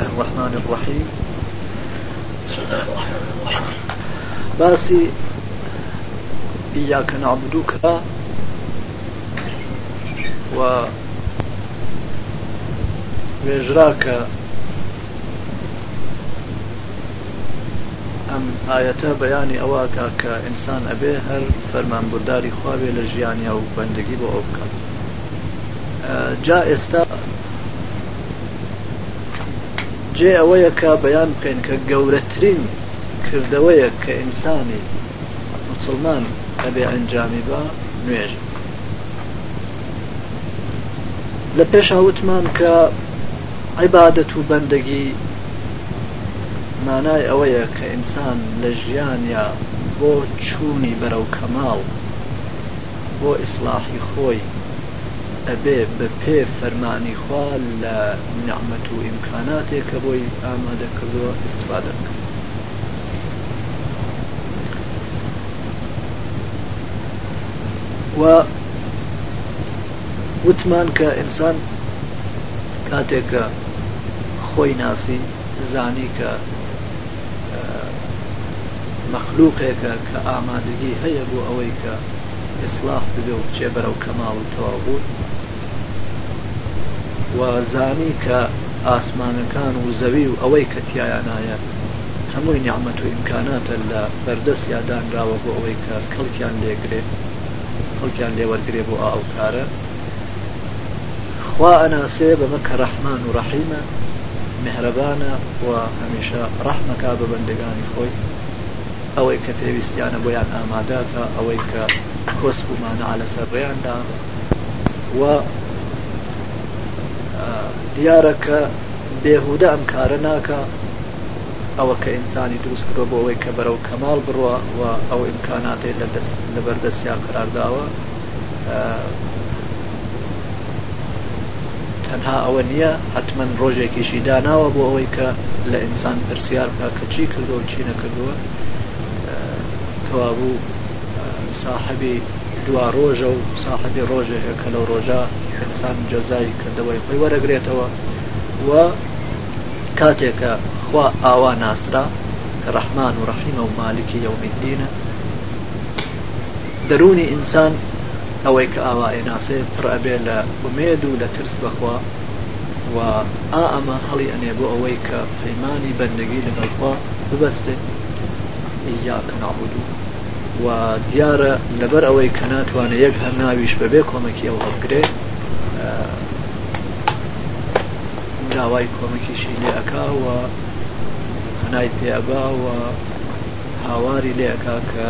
الله الرحمن الرحيم باسی إياك نعبدك و وێژراکە ئەم ئاەتە بەیانی ئەواکە کە ئینسان ئەبێ هەر فەرمانبورداری خواوێ لە ژیانیا و بەندگی بۆ ئەو بکات جا ئێستا جێ ئەوەیە کا بەیان بکەین کە گەورەترین کردەوەیە کە ئینسانی مسلمان ئەبێ ئەنجامی بە نوێژ لە پێش هاوتمان کە عیبادەت و بەندەگی مانای ئەوەیە کە ئینسان لە ژیانیا بۆ چوونی بەرەو کەماڵ بۆ ئیسلاحی خۆی ئەبێ بە پێ فەرمانی خوا لە نعممەت و ئیمکاناتێک کە بۆی ئامادەکردەوە استفاده بکە و وتمان کە ئینسان کاتێکە خۆی ناسی زانی کە مەخلوقێکە کە ئامادەگی هەیە بۆ ئەوەی کە ئسلاح بگە و چێ بەرەو کەماڵ و تەواو بوو وەزانی کە ئاسمانەکان و زەوی و ئەوەی کەتیایانایە هەمووی نیعممە و ئیمکاناتە لە بەردەست یادانراوە بۆ ئەوەی کە کەڵکیان لێگرێت خەڵکیان لێوەرگێ بۆ ئاو کارە خوا ئەناسێ بەمە کە ڕەحمان و ڕەحیمە مهرەبانە و هەمیشە ڕەحمەکە بە بەندەگانی خۆی ئەوەی کە پێویستیانە بۆیان ئاماداتە ئەوەی کە کۆسبوومانە لەسەر ڕێیاندا و دیارە کە بێهودە ئەم کارە ناکە ئەوە کە ئینسانی دروست بۆ بۆەوەی کە بەرەو کەمال بڕوە و ئەو ئیمکاناتی لە لەبەردەستیان قرارداوە تەنها ئەوە نییە حتمما ڕۆژێکیشی داناوە بۆ ئەوەی کە لە ئینسان پرسیار بکە کە چی کردو و چی نەکردووە کەوابوو ساحبی دوا ڕۆژە و ساحبی ڕۆژێکە لەو ڕۆژە ئینسان جەزایی کردەوەی خۆی وەرەگرێتەوە و کاتێکە خوا ئاوا ناسرا کە ڕەحمان و ڕەحیمە و مالکی یومیدینە دەرونی ئینسان ئەوەی کە ئاوای ناسێ پڕەبێ لە ومێد و لە ترس بەخوا و ئا ئەمە هەڵی ئەنێ بۆ ئەوەی کە پەیمانی بەندگی لەگەڵخوا ببەستێ یاکە نابود و دیارە لەبەر ئەوەی کە ناتوانێت یەک هەر ناویش بەبێ کۆمەکی ئەو هەڵگرێت داوای کۆمەکیشی لێ ئەکاوە هەنای پێباوە هاواری لێەکا کە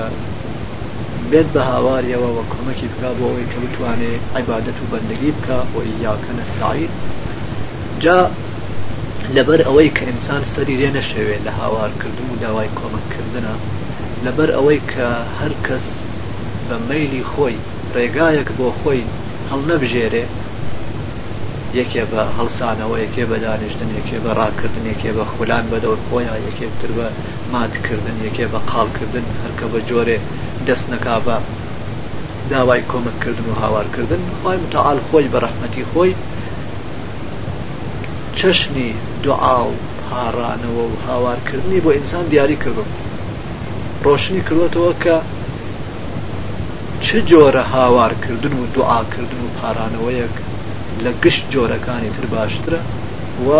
بێت بە هاواریەوە وە کۆمەکی بکا بۆ ئەوەی کە بتوانێت عیبادەت و بەندگی بکە بۆ یاکە نەستاعید جا لەبەر ئەوەی کە ئینسان سەری لێ نەشەوێت لە هاوارکردن و داوای کۆمەککردنە لەبەر ئەوەی کە هەر کەس بە مەیلی خۆی ڕێگایەک بۆ خۆی هەڵ نەبژێرێ یەکێ بە هەڵسانەوە یەکێ بە دانیشتن یەکێ بە ڕاکردن یەکێ بە خولان بەدەور خۆیان یەکێتر بە ماتکردن یەکێ بە قالکردن هەرکە بە جۆرێ دەست نەکا بە داوای کۆمەکردن و هاوارکردن خۆی متعاال خۆی بە ڕەحمەتی خۆی چەشنی دوعا و پارانەوە و هاوارکردنی بۆ ئینسان دیاری کردم ڕۆشنی کردوەوە کە چ جۆرە هاوارکردن و دوعاکردن و پارانەوەیەک لە گشت جۆرەکانی تر باشترە و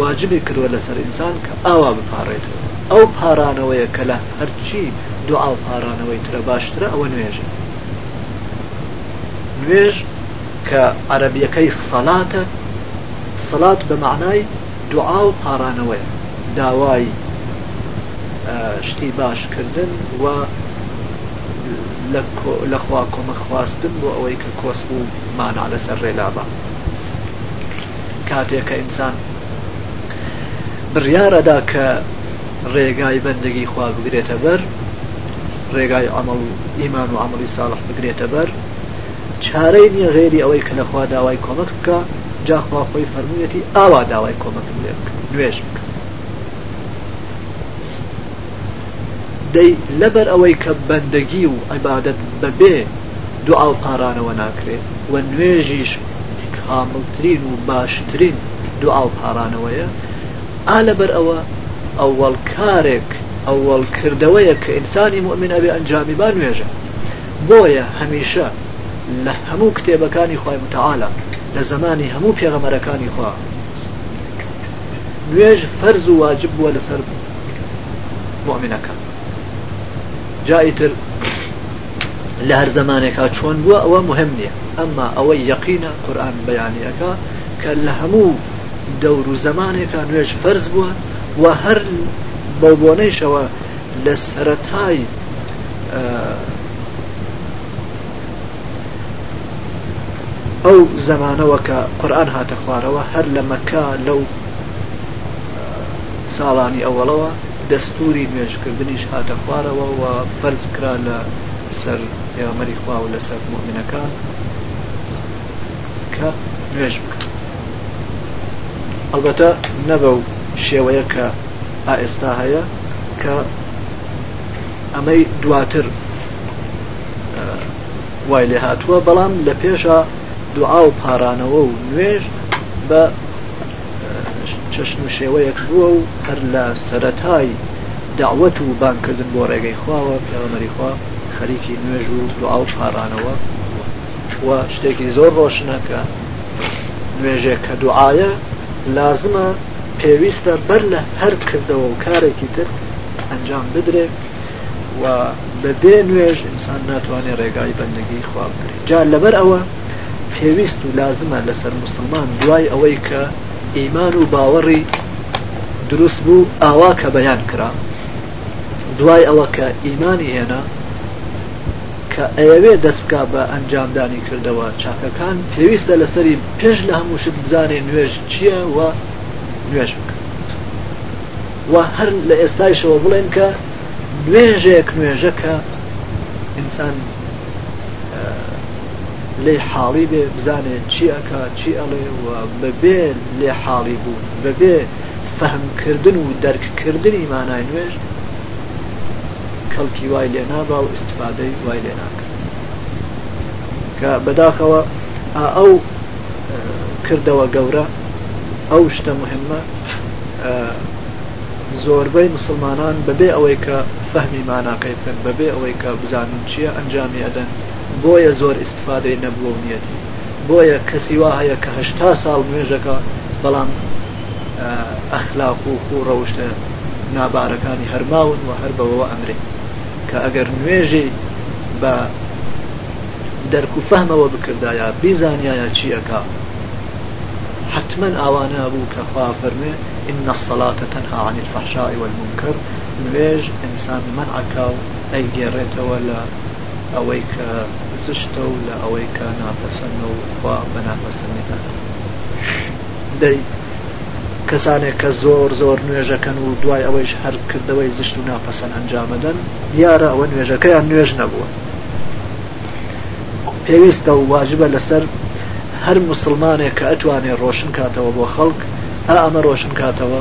واجبی کردوە لەسەر ئینسان کە ئاوا بپارڕێتەوە ئەو پارانەوەیە کە لە هەرچی دو ئاو پارانەوەی ترە باشترە ئەوە نوێژە نوێژ کە عەربیەکەی سەڵاتە سەڵات بە معنای دوعا و پارانەوەی داوای شتی باشکردن و لەخوا کۆمەخواستن بۆ ئەوەی کە کۆس و مانا لەسەر ڕێلابە کاتێککە ئینسان بڕیارەدا کە ڕێگای بەندگی خوا بگرێتە بەر ڕێگای ئەمەڵ ئیمان و ئەمەڵی ساڵح بگرێتە بەر چارەی نیە غێری ئەوەی کە لەخوا داوای کۆمەک بکە جاخوا خۆی فەرموویەتی ئاوا داوای کۆمەک بێت نوێش بکە دەی لەبەر ئەوەی کە بەندەگی و عیبادت بەبێ دو ئاو پارانەوە ناکرێت و نوێژیش کاملترین و باشترین دو ئاو پارانەوەیە ئا لەبەر ئەوە ئەوەڵ کارێک ئەوەڵ کردەوەیە کە ئینسانی مؤمن ئەبێ ئەنجامی با نوێژە بۆیە هەمیشە لە هەموو کتێبەکانی خی متعاالە لە زمانی هەموو پێغەمەرەکانی خوا نوێژ فەرز و واجب بووە لەسەر مؤمنەکە جایتر لە هەر زمانێکا چۆن بووە ئەوە مهم نییە ئەمما ئەوەی یەقینە قورآن بەیانیەکە کە لە هەموو دەور و زمانێکا نوێژ فەرز بووە و هەر بە بۆنەیشەوە لە سەتای ئەو زمانەوە کە قورآن هاتە خوارەوە هەر لە مەکە لەو ساڵانی ئەوەڵەوە دەستوری نوێژکردنیش هاتە خوارەوە و فەرز کرا لە سەر پێمەری خوا و لەسەر مؤمنەکان کە نوێژ بکە ئەلبەتە نەبە و شێوەیە کە ئائێستا هەیە کە ئەمەی دواتر وای لێ هاتووە بەڵام لە پێشە دوعا و پارانەوە و نوێژ بە چەشن و شێوەیەک بووە و هەر لە سەتای داوەت و بانکردن بۆ ڕێگەی خواوە پێوەمەریخوا خەریکی نوێژ و دوعاو پارانەوە وە شتێکی زۆر ڕۆشنەکە نوێژێک کە دوعاە لازمە پێویستە بەر لە هەر کردەوە و کارێکی تر ئەنجام بدرێت و بەبێ نوێژ ئینسان ناتوانێت ڕێگای بەندگی خواب بکرێت جا لەبەر ئەوە پێویست و لازمە لەسەر مسلمان دوای ئەوەی کە ئیمان و باوەڕی دروست بوو ئاوا کە بەیان کرا دوای ئەوە کە ئیمانی هێنا کە ئەوێ دەست بکە بە ئەنجامدانی کردەوە چاکەکان پێویستە لەسەری پێش لە هەموو شت بزانێ نوێژ چییە و نوێژ بکە و هەر لە ئێستایشەوە بڵێن کە نوێژێک نوێژەکە ئینسان لێ حاڵی بێ بزانێ چی ئەکا چی ئەڵێ و بەبێ لێ حاڵی بوون بەبێ فەهمکردن و دەرککردنی مانای نوێژ کەڵکی وای لێ نابا و استفادەی وای لێ ناکرد کە بەداخەوە ئەو کردەوە گەورە ئەو شتە مهمە زۆربەی مسلمانان بەبێ ئەوەی کە فەهمی ماناقی بکەن بەبێ ئەوەی کە بزانن چییە ئەنجامی ئەدەن بۆیە زۆر استفادەی نەبووە نیەتی بۆیە کەسی وا هەیە کە هشتا ساڵ نوێژەکە بەڵام ئەخلاق و و ڕەوشتە نابارەکانی هەرماون و هەر بەوەوە ئەمرێ کە ئەگەر نوێژی بە دەرک و فەهمەوە بکردایە بیزانایە چیەکە حتما ئاوانە بوو کە خوا فەرمێ إن الصلاة تنهى عن الفحشاء والمنكر نوێژ ئینسان منعکا و ئەیگێڕێتەوە لە ئەوەی کە زشتە و لە ئەوەی کە ناپەسەند و خوا بە ناپەسەندێکە دەی کەسانێک کە زۆر زۆر نوێژەکەن و دوای ئەوەیش هەر کردەوەی زشت و ناپەسەند ئەنجامەدەن یارە ئەوە نوێژەکەیان نوێژ نەبووە پێویستە و واژبە لەسەر هەر مسلمانێک کە ئەتوانێت ڕۆشن کاتەوە بۆ خەڵک هەر ئەمە ڕۆشن کاتەوە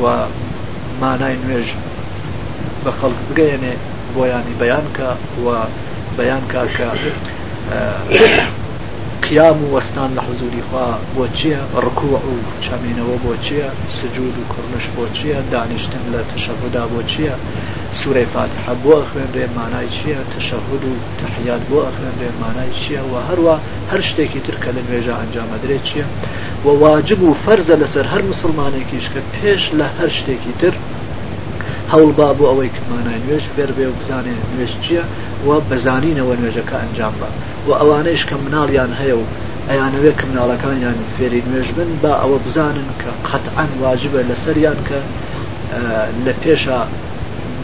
و مانای نوێژ بە خەڵک بگەێنێ بۆیانی بەیان کە و بەیان کاکە قیام و وەستان لە حزوری خوا بۆ چییە ڕکووە و چامینەوە بۆ چییە سجود و کوڕنش بۆ چییە دانیشتن لە تەشەبدا بۆ چییە سوورەی فاتحە بۆ ئەخوێنرێ مانای چییە تەشەهود و تەحیات بۆ ئەخوێنرێ مانای چییە و هەروە هەر شتێکی ترکە لە نوێژە ئەنجامەدرێت چییە و واجب و فەرزە لەسەر هەر مسلمانێکیش کە پێش لە هەر شتێکی تر هەوڵ با بۆ ئەوەی کمانە نوێژ بێر بێ و بزانێن نوێژ چییە و بەزانینەوە نوێژەکە ئەنجام بە و ئەوانەیش کە مناڵیان هەیە و ئەیانەوێ کە مناڵەکانیان فێری نوێژ بن با ئەوە بزانن کە قەتعان واجبە لەسەریان کە لە پێشە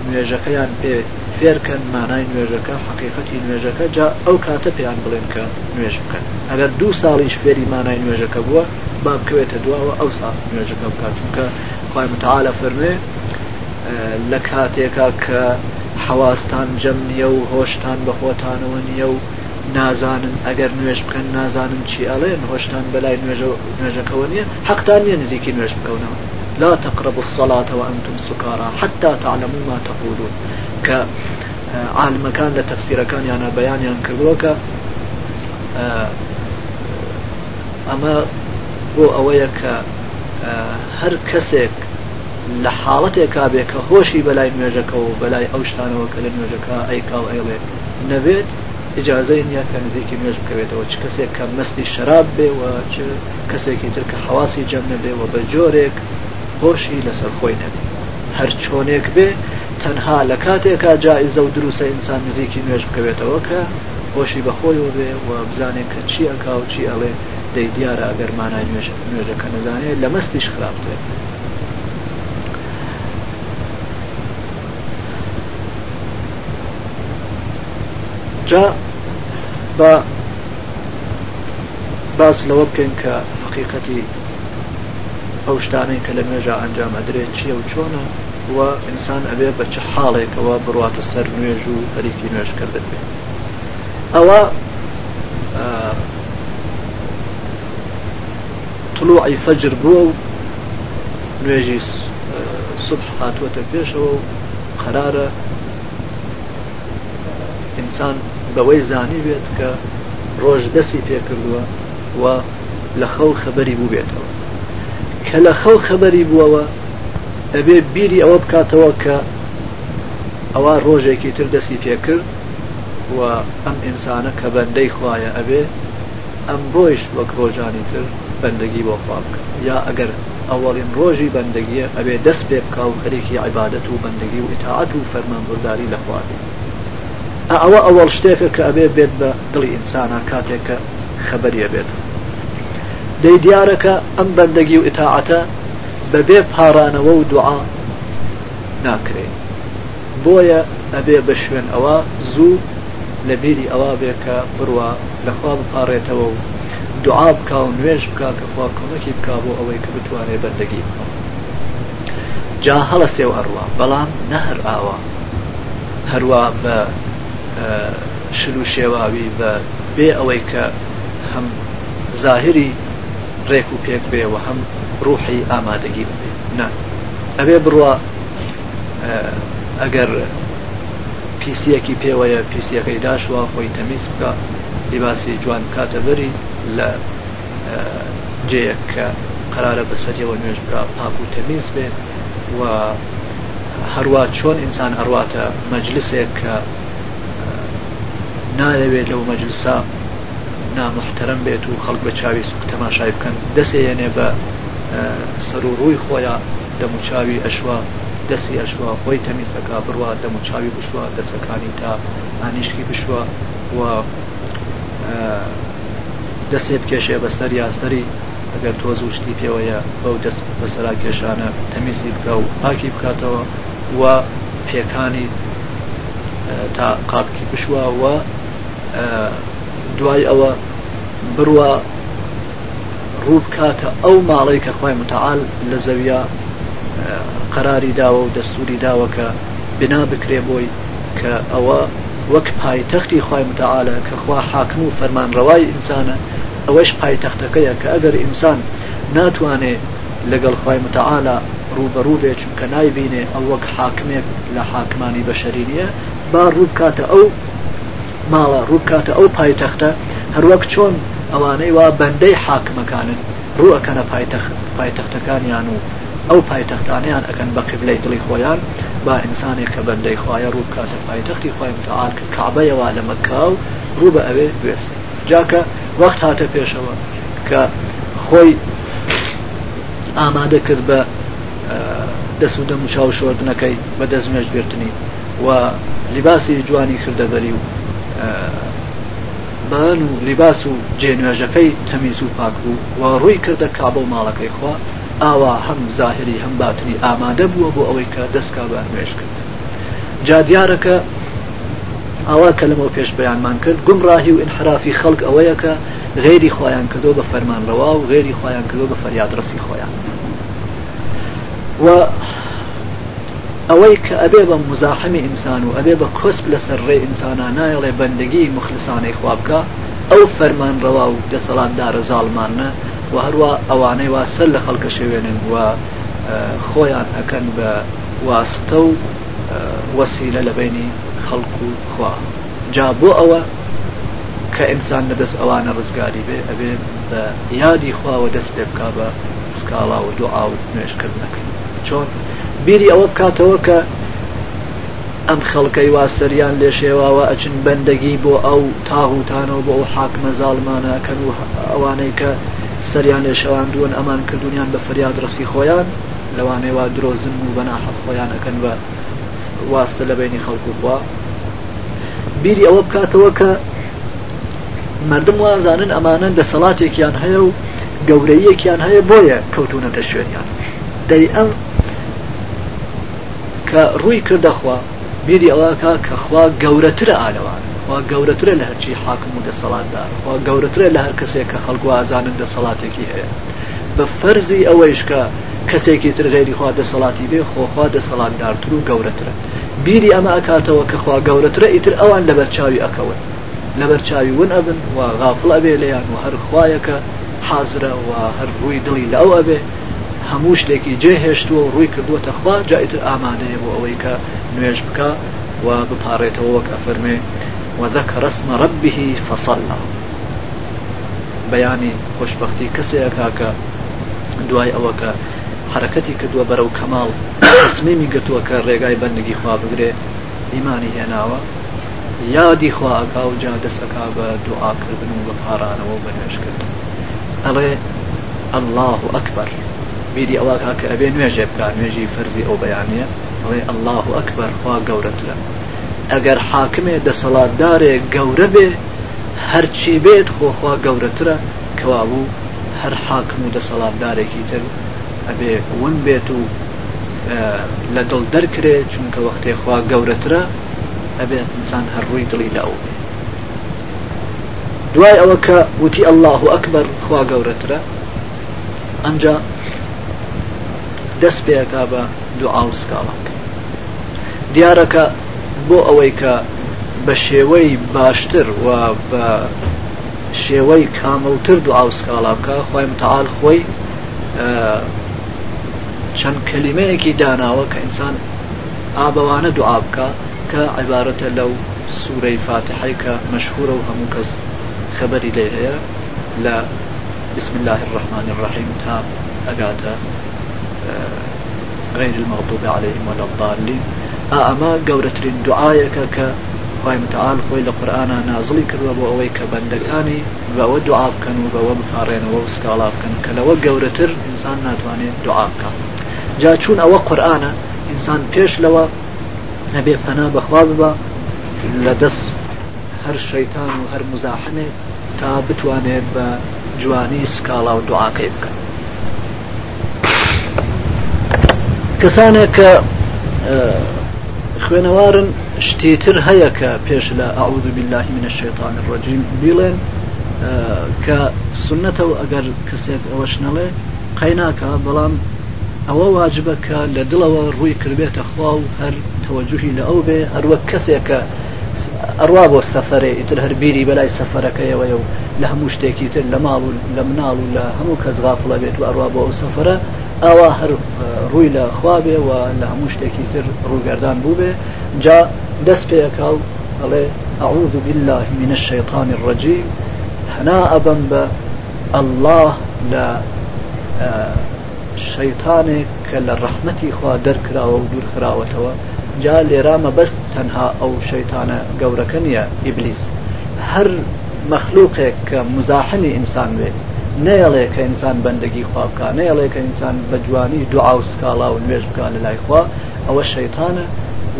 نوێژەکەیان پێ فێرکەن مانای نوێژەکە حقیقەتی نوێژەکە جا ئەو کاتە پێیان بڵێن کە نوێژ بکەن ئەگەر دوو ساڵیش فێری مانای نوێژەکە بووە با بکوێتە دواوە ئەو ساڵ نوێژەکە بکات چونکە خی متعاالە فەرمێ لە کاتێکا کە حواستان جەم نییە و هۆشتان بە خۆتانەوە نییە و نازانن ئەگەر نوێژ بکەن نازانم چی ئەڵێن هۆشتان بەلای نوێژەکەەوە نییە حەقتان نیە نزیکی نوێژ بکەونەوە لا تقرب الصلاة وأنتم سكارى حتى تعلموا ما تقولون ك عالمەکان لە تەفسیرەکان یانە بەیانیان کردووەکە ئەمە بۆ ئەوەیە کە هەر کەسێک لە حاڵەتێک کابێ کە هۆشی بەلای نوێژەکە و بەلای ئەو شتانەوە کە لە نوێژەکە ئەیکا و ئەڵێ نەبێت ئجاازەی نییە کە نزیکی نوێژ بکەوێتەوە چ کەسێک کە مەستی شراب بێ و چ کەسێکی ترکە حواسی جەم نەبێ و بە جۆرێک هۆشی لەسەر خۆی نەبێ هەر چۆنێک بێ تەنها لە کاتێکا جائزە و دروسە ئینسان نزیکی نوێژ بکەوێتەوە کە خۆشی بەخۆیەوە بێ و بزانێت کە چی ئەکا و چی ئەڵێ دەی دیارە ئەگەرمانای نوێژەکە نزانێت لە مەستیش خراپێت جا بە باس لەوە بکەین کە حقیقەتی ئەو شتانەی کە لە مێژە ئەنجام ئەدرێت چیە و چۆنە و ئینسان ئەبێ بە چه حاڵێکەوە بڕاتە سەر نوێژ و خەریکی نوێژکردن بێ ئەوە طلوعی فەجر بووە و نوێژی صبح هاتووەتە پێشەوە و قرارە ئینسان بەوەی زانی بێت کە ڕۆژ دەسی پێکردووە و لە خەو خەبەری بوو بێتەوە کە لە خەو خەبەری بووەوە ئەبێ بیری ئەوە بکاتەوە کە ئەوە ڕۆژێکی تر دەسی پێکرد و ئەم ئینسانە کە بەندەی خوایە ئەبێ ئەم ڕۆیش وەک ڕۆژانی تر بەندگی بۆ خوا بکە یا ئەگەر ئەوەڵین ڕۆژی بەندگیە ئەبێ دەست پێ بکە و خەرێکی عیبادەت و بەندگی و ئتاعات و فەرمانبرداری لە خواردی ئەوە ئەوەڵ شتێکە کە ئەبێ بێت بە دڵی ئینسانە کاتێککە خەبەریە بێت دەی دیارەکە ئەم بەندەگی و ئتاعەتە بەبێ پارانەوە و دوعا ناکرێت بۆیە ئەبێ بە شوێن ئەوە زوو لە بیری ئەوە بێ کە بڕوە لەخوا بپارێتەوە و دوعا بکە و نوێژ بکە کەخوا کۆمەکی بک بۆ ئەوەی کە بتوانێت بەندەگی بکە جا هەڵە سێو هەروە بەڵام نەهر ئاوە هەروە بە شل و شێواوی بە بێ ئەوەی کە هەم ظاهری ڕێک و پێک بێ و هەم ڕوحی ئامادەگی بێ نا ئەبێ بڕە ئەگەر پیسیەکی پێوەیە پیسیەکەی داشوە خۆی تەمیز بکە لیباسی جوان کاتە بەری لە جەیەک کە قرارە بەسەرەوە نوێژ بکە پاک و تەمیز بێ و هەروە چۆن ئینسان ئەڕواتە مەجلسێک کە نادەوێت لەو مەجلسا نامحتەرم بێت و خەڵک بە چاوی تەماشای بکەن دەسێنێ بە سەر و ڕووی خۆیان دەموچاوی ئەشوا دەسی ئەشوا خۆی تەمیسەکە بڕوا دەموچاوی بشوە دەسەکانی تا ئانیشکی بشوە و دەسێ بکێشێ بەسەر یاسەری ئەگەر تۆز وشتی پێوەیە بەو دەست بەسەرا کێشانە تەمیسی بکە و پاکی بکاتەوە و پێکانی تا قاپکی بشوە و دوای ئەوە بڕوە ڕوو بکاتە ئەو ماڵی کە خۆی متعاال لە زەویە قەراری داوە و دەستوری داوە کە بنا بکرێ بۆی کە ئەوە وەک پایتەختی خی متعاالە کە خوا حاکم و فەرمانڕەوای ئینسانە ئەوەش پایتەختەکەیە کە ئەگەر ئینسان ناتوانێ لەگەڵ خی متعاالە ڕوبەڕوو بێت کە نایبینێ ئەو وەک حاکمێک لە حاکمانی بەشەرینیە با ڕوو کاتە ئەو ماڵە ڕووکاتە ئەو پایتەختە هەروەک چۆن ئەوانەی وا بەندەی حاکمەکانن ڕووەکەنە پایتەختەکانیان و ئەو پایتەختانیان ئەەکەن بە قبلەی دڵی خۆیان با ئینسانێک کە بەندەی خوایە ڕوو کاتە پایتەختی خۆی متعاال کە کابەیەوە لە مەکاو ڕوو بە ئەوێ بێست جاکە وەخت هاتە پێشەوە کە خۆی ئامادە کرد بە دەست و دەم و چاو شۆردنەکەی بە دەستمێش گرتنی و لیباسی جوانی کردە بەری و بەن و لیباس و جێنوێژەکەی تەمیز و پاک بوو و ڕووی کردە کابە و ماڵەکەی خوا ئاوا هەم زاهری هەم باتنی ئامادە بووە بۆ ئەوەی کە دەستکا بە ئەنوێش کرد جا دیارەکە ئاوا کەلمەوە پێش بەیانمان کرد گمڕاهی و انحرافی خەڵک ئەوەیە کە غێری خۆیان کردو بە فەرمانڕەوا و غێری خۆیان کردو بە فەریادڕسی خۆیان و ئەوەی کە ئەبێ بە مزاحمی ئینسان و ئەبێ بە کۆسب لەسەر ڕێ ئینسانە نایڵێ بەندگی مخلسانەی خوابکە ئەو فەرمانڕەوا و دەسەڵاتدارە زاڵمانە و هەروە ئەوانەی وا سەر لە خەڵکە شەوێنن وە خۆیان ئەەکەن بە واستە و وەسیلە لە بینی خەڵکو و خوا جا بۆ ئەوە کە ئینسان لەدەست ئەوانە ڕزگاری بێ ئەبێ بە یادی خواوە دەست پێ بک بە سکاڵا و دوعا و نوێشکردنەکەن چۆن بیری ئەوە بکاتەوە کە ئەم خەڵکەی واسەریان لێ شێواوە ئەچن بەندەگی بۆ ئەو تاغوتانەوە بۆ ئەو حاکمە زاڵمانەکەن و ئەوانەی کە سەریان لێ شەواندوون ئەمان کردوونیان بە فریاد ڕسی خۆیان لەوانەیەوە درۆزن و بەناحق خۆیانەکەن بە واستە لە بینی خەڵکو بووە بیری ئەوە بکاتەوە کە مردم وازانن ئەمانە لە سەڵاتێکیان هەیە و گەورەیەکیان هەیە بۆیە کەوتونەتە شوێنیان دەی ئەم کە ڕووی کردەخوا بیری ئەوەکە کەخوا گەورەترە ئالەوان وا گەورەترە لە هەرچی حاکم و دەسەڵاتدار وا گەورەترە لە هەر کەسێک کە خەڵکو ئازانن دەسەڵاتێکی هەیە بە فەرزی ئەوەیشکە کەسێکی تر غێری خوا دەسەڵاتی بێ خۆخوا دەسەڵاتدارتر و گەورەترە بیری ئەمە ئەکاتەوە کەخوا گەورەترە ئیتر ئەوان لە بەرچاوی ئەکەون لە بەرچاوی ون ئەبن و غافڵ ئەبێ لەیان و هەر خویەکە حازرە و هەر ڕووی دڵی لەو ئەبێ هەموو شتێکی جێهێشتووە ڕووی کردووەتە خوا جایتر ئامادەیە بۆ ئەوەی کە نوێژ بکە و بپارێتەوە وەک ئەفەرمێ وەذەکە ڕسممە ڕبیهی فەسەلنا بەیانی خۆشببختی کەسەیەکا کە دوای ئەوەکە حرکەتی کردووە بەرەو کەماڵ قسمیمی گرتووە کە ڕێگای بەندگی خوا بگرێ ئیمانی هێناوە یادی خواکا و جا دەسەکا بە دوعاکردن و بە پارانەوە بەنوێشکردن ئەڵێ الله أكبر بیری ئەوە کاکە ئەبێ نوێژێ بکە نوێژی فەرزی ئەو بەیانە ئەوێ الله ئەکبەر خوا گەورەترە ئەگەر حاکمێ دەسەڵاتدارێ گەورە بێ هەرچی بێت خۆخوا گەورەترە کەوابوو هەر حاکم و دەسەڵاتدارێکی تر ئەبێ ون بێت و لە دڵ دەرکرێ چونکە وەختێ خوا گەورەترە ئەبێت انسان هەرڕووی دڵی لەو بێ دوای ئەوە کە وتی ئەله ئەکبەر خوا گەورەترە ئەمجا دەست پێەکا بە دوعاوسکاڵک دیارەکە بۆ ئەوەی کە بە شێوەی باشتر و بە شێوەی کامەوتر دوعاوسکاڵا بکە خۆی متعاال خۆی چەند کللیمەیەکی داناوە کە ئینسان ئابەوانە دوعا بکە کە عیبارەتە لەو سوورەی فاتحی کە مەشهورە و هەموو کەس خبری لێ هەیە لە بسم الله الرحمن الرحیم تا ئەگاتە غير المغضوب عليهم ولا الضالين ئەما گەورەترین دوعاەکە کە خی متعاال خۆی لە قورآە نازڵی کردوە بۆ ئەوەی کە بەندەکانی بەوە دوعا بکەن و بەوە بپارێنەوە و سکاڵا بکەن کە لەوە گەورەتر ئینسان ناتوانێت دوعا بکەن جا چوون ئەوە قورآە ئینسان پێش لەوە نەبێ پەنا بەخوا بە لە دەست هەر شەیتان و هەر مزاحمێت تا بتوانێت بە جوانی سکاڵا و دوعاکەی بکەن کەسانێک کە خوێنەوارن شتیتر هەیە کە پێش لە ئاود بالله منە شێطان ڕۆجیم بیڵێن کە سنەتەوە ئەگەر کەسێک ئەوەش نەڵێ قەیناکە بەڵام ئەوە واجبە کە لە دڵەوە ڕووی کردێتە خوا و هەر تەوەجوهی لە ئەو بێ هەروەک کەسێکە ئەڕوا بۆ سەفرێ ئیتر هەربیری بەلای سەفەرەکەیەوە و لە هەموو شتێکی تر لە ماڵ و لە مناڵ و لە هەموو کەس غافڵە بێت و ئەڕوا بۆ ئەو سەفرە ئەوە هەر ڕووی لە خواابێ و لە هەموو شتێکی تر ڕووگەردان بووبێ جا دەست پێکاو ئەڵێ ئەعوذ بالله من الشيطان الرجيم هەنا ئەبم بە الله لە شەیتانێک کە لە ڕەحمەتی خوا دەرکراوە و دوورخراوەتەوە جا لێرامە بەست تەنها ئەو شەیتانە گەورەکە نیە ئیبلیس هەر مەخلوقێک کە مزاحمی ئینسان بێت نەیەڵێ کە ئینسان بەندەگی خوا بکە نەیەڵێ کە ئینسان بە جوانی دوعاو سکاڵا و نوێژ بکە لە لای خوا ئەوە شەیتانە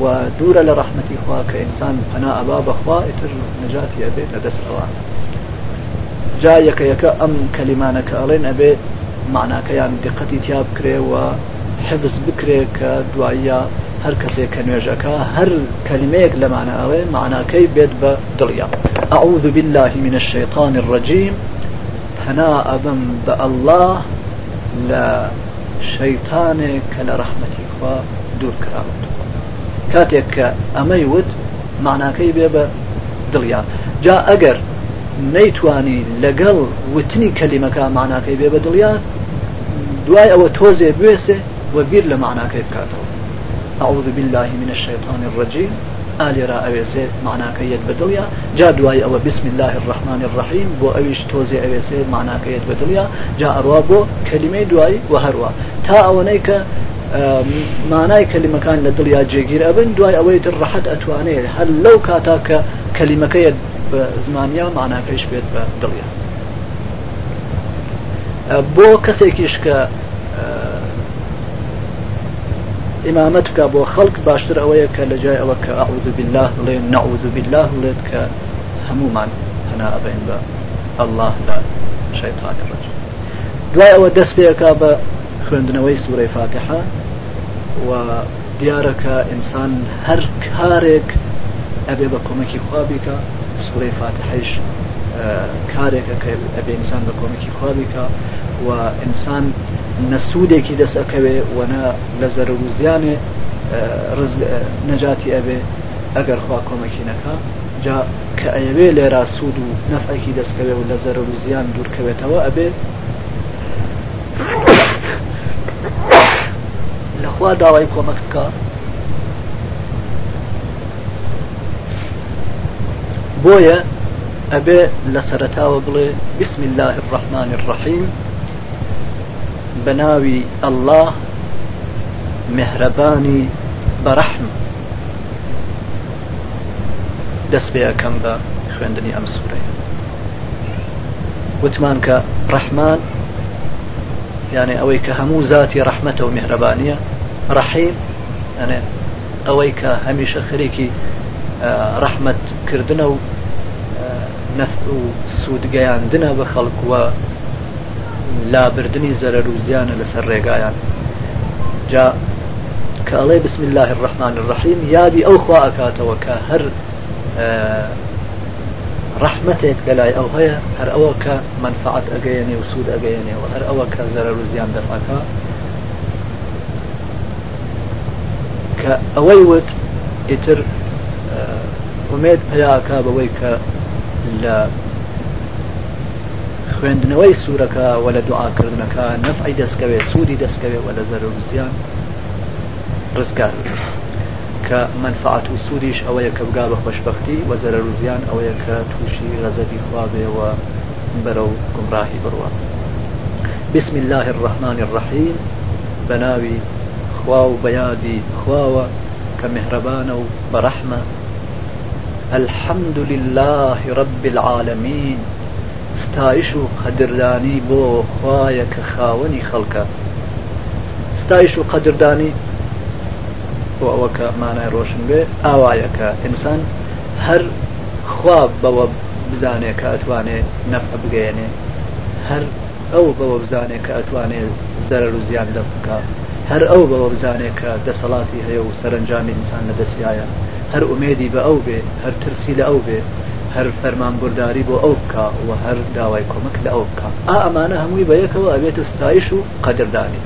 و دوورە لە ڕحمەتی خوا کە ئینسان پەنا ئەبا بەخوا ئیتر نجاتی ئەبێت لە دەستەوە جا یەکە یەکە ئەم کەلیمانە کە ئەڵێن ئەبێ معناکەیان دقەتی تیا بکرێ و حەبس بکرێ کە دواییە هەر کەسێک کە نوێژەکە هەر کەلمەیەک لە معناوێ معناکەی بێت بە دڵیا ئەعوذ بالله من الشيطان الرجيم پەنا ئەبم بە ئەله لە شەیتانێک کە لە ڕەحمەتی خوا دوور کراوت کاتێک کە ئەمەی وت ماناکەی بێ بە دڵیان جا ئەگەر نەیتوانی لەگەڵ وتنی کەلیمەکە ماناکەی بێ بە دڵیان دوای ئەوە تۆزێ بێسێ و بیر لە معناکەی بکاتەوە أعوذ بالله من الشيطان الرجيم ئالێرا ئەوێسێت معناکە یەک بەدڵە جا دوای ئەوە بسم الله الرحمن الرحیم بۆ ئەویش تۆزی ئەوێسێ معناکە یەک بەدڵە جا ئەروا بۆ کەلیمەی دوایی وە هەروە تا ئەوەنەی کە مانای کەلیمەکان لە دڵیا جێگیر ئەبن دوای ئەوەی تر ڕەحەت ئەتوانێت هەر لەو کاتا کە کەلیمەکەیت بە زمانیا معناکەش بێت بە دڵیا بۆ کەسێکیش کە إمامتك ابو خلق باشتر اويك لجاي اوك اعوذ بالله لين نعوذ بالله بڵێت کە هەمومان هەنا ئەبین بە الله لا شيطان الرجيم دوای ئەوە بيك ابا بە خوێندنەوەی سوره فاتحة و ديارك انسان هر كارك ابي بە کۆمەکی سوره فاتحه كارك ابي انسان ئینسان بە وانسان خوابیکە نەسوودێکی دەست ئەکەوێ وەنا لە زەرە و زیانێ نەجاتی ئەبێ ئەگەر خوا کۆمەکی نەکە جا کە ئەوێ لێرا سوود و نەفەکی دەستکەوێ و لە زەرە و زیان دوورکەوێتەوە ئەبێ لەخوا داوای کۆمەک بکە بۆیە ئەبێ لە سەرتاوە بڵێ بسم الله الرحمن الرحیم بناوي الله مهرباني برحم دەست بێ ئەەکەم بە خوێندنی ام سوري وتمان کە يعني یانێ ئەوەی ذاتي رحمته زاتی رحيم يعني میهرەبانیە ڕەحیم ئەنێ رحمة کە هەمیشە سود ڕەحمەتکردنە و نەف و لا بردني و روزيان لسر ڕێگایان جا کە بسم الله الرحمن الرحيم يادي ئەو خوا ئەکاتەوە کە هەر ڕحمتێک اه، لەلای ئەو هەیە هەر ئەوە کە منفعات ئەگەیەنێ و سوود ئەگەیەنێەوە هەر ئەوە کە زەرەر و زیان دەفاکە کە ئەوەی خوێندنەوەی سوورەکە وە لە دوعاکردنەکە نەفعی دەستکەوێت سوودی دەستکەوێت وە لە زەرر زیان ڕزگار کە منفعات و سوودیش ئەوەیە کە بگا بە خۆشببختی وە زەرر زیان ئەوەیە کە تووشی ڕزەبی خواابێەوە بەرە و گمڕاهی بڕوە بسم الله الرحمن الرحیم بەناوی خوا و بەیادی خواوە کە مهرەبانە و بەرەحمە الحمد لله رب العالمين ستایش و قەدرلانی بۆ خوایە کە خاوەنی خەڵکە ستایش و قەدردانی بۆ ئەوە کە مانای ڕۆشن بێ ئاوایەکە ئینسان هەر خواب بەوە بزانێت کە ئەتوانێت نەفع بگەێنێ هەر ئەو بەوە بزانێت کە ئەتوانێت زەرەر و زیان لە بکە هەر ئەو بەوە بزانێت کە دەسەڵاتی هەیە و سەرنجامی ئینسان لە دەسیایە هەر ئومێدی بە ئەو بێ هەر ترسی لە ئەو بێ هەر فەرمانبورداری بۆ ئەو بکە و هەر داوای کۆمەک لە ئەو بکە ئا ئەمانە هەمووی بەیەکەوە ئەبێت ستایش و قەدردانی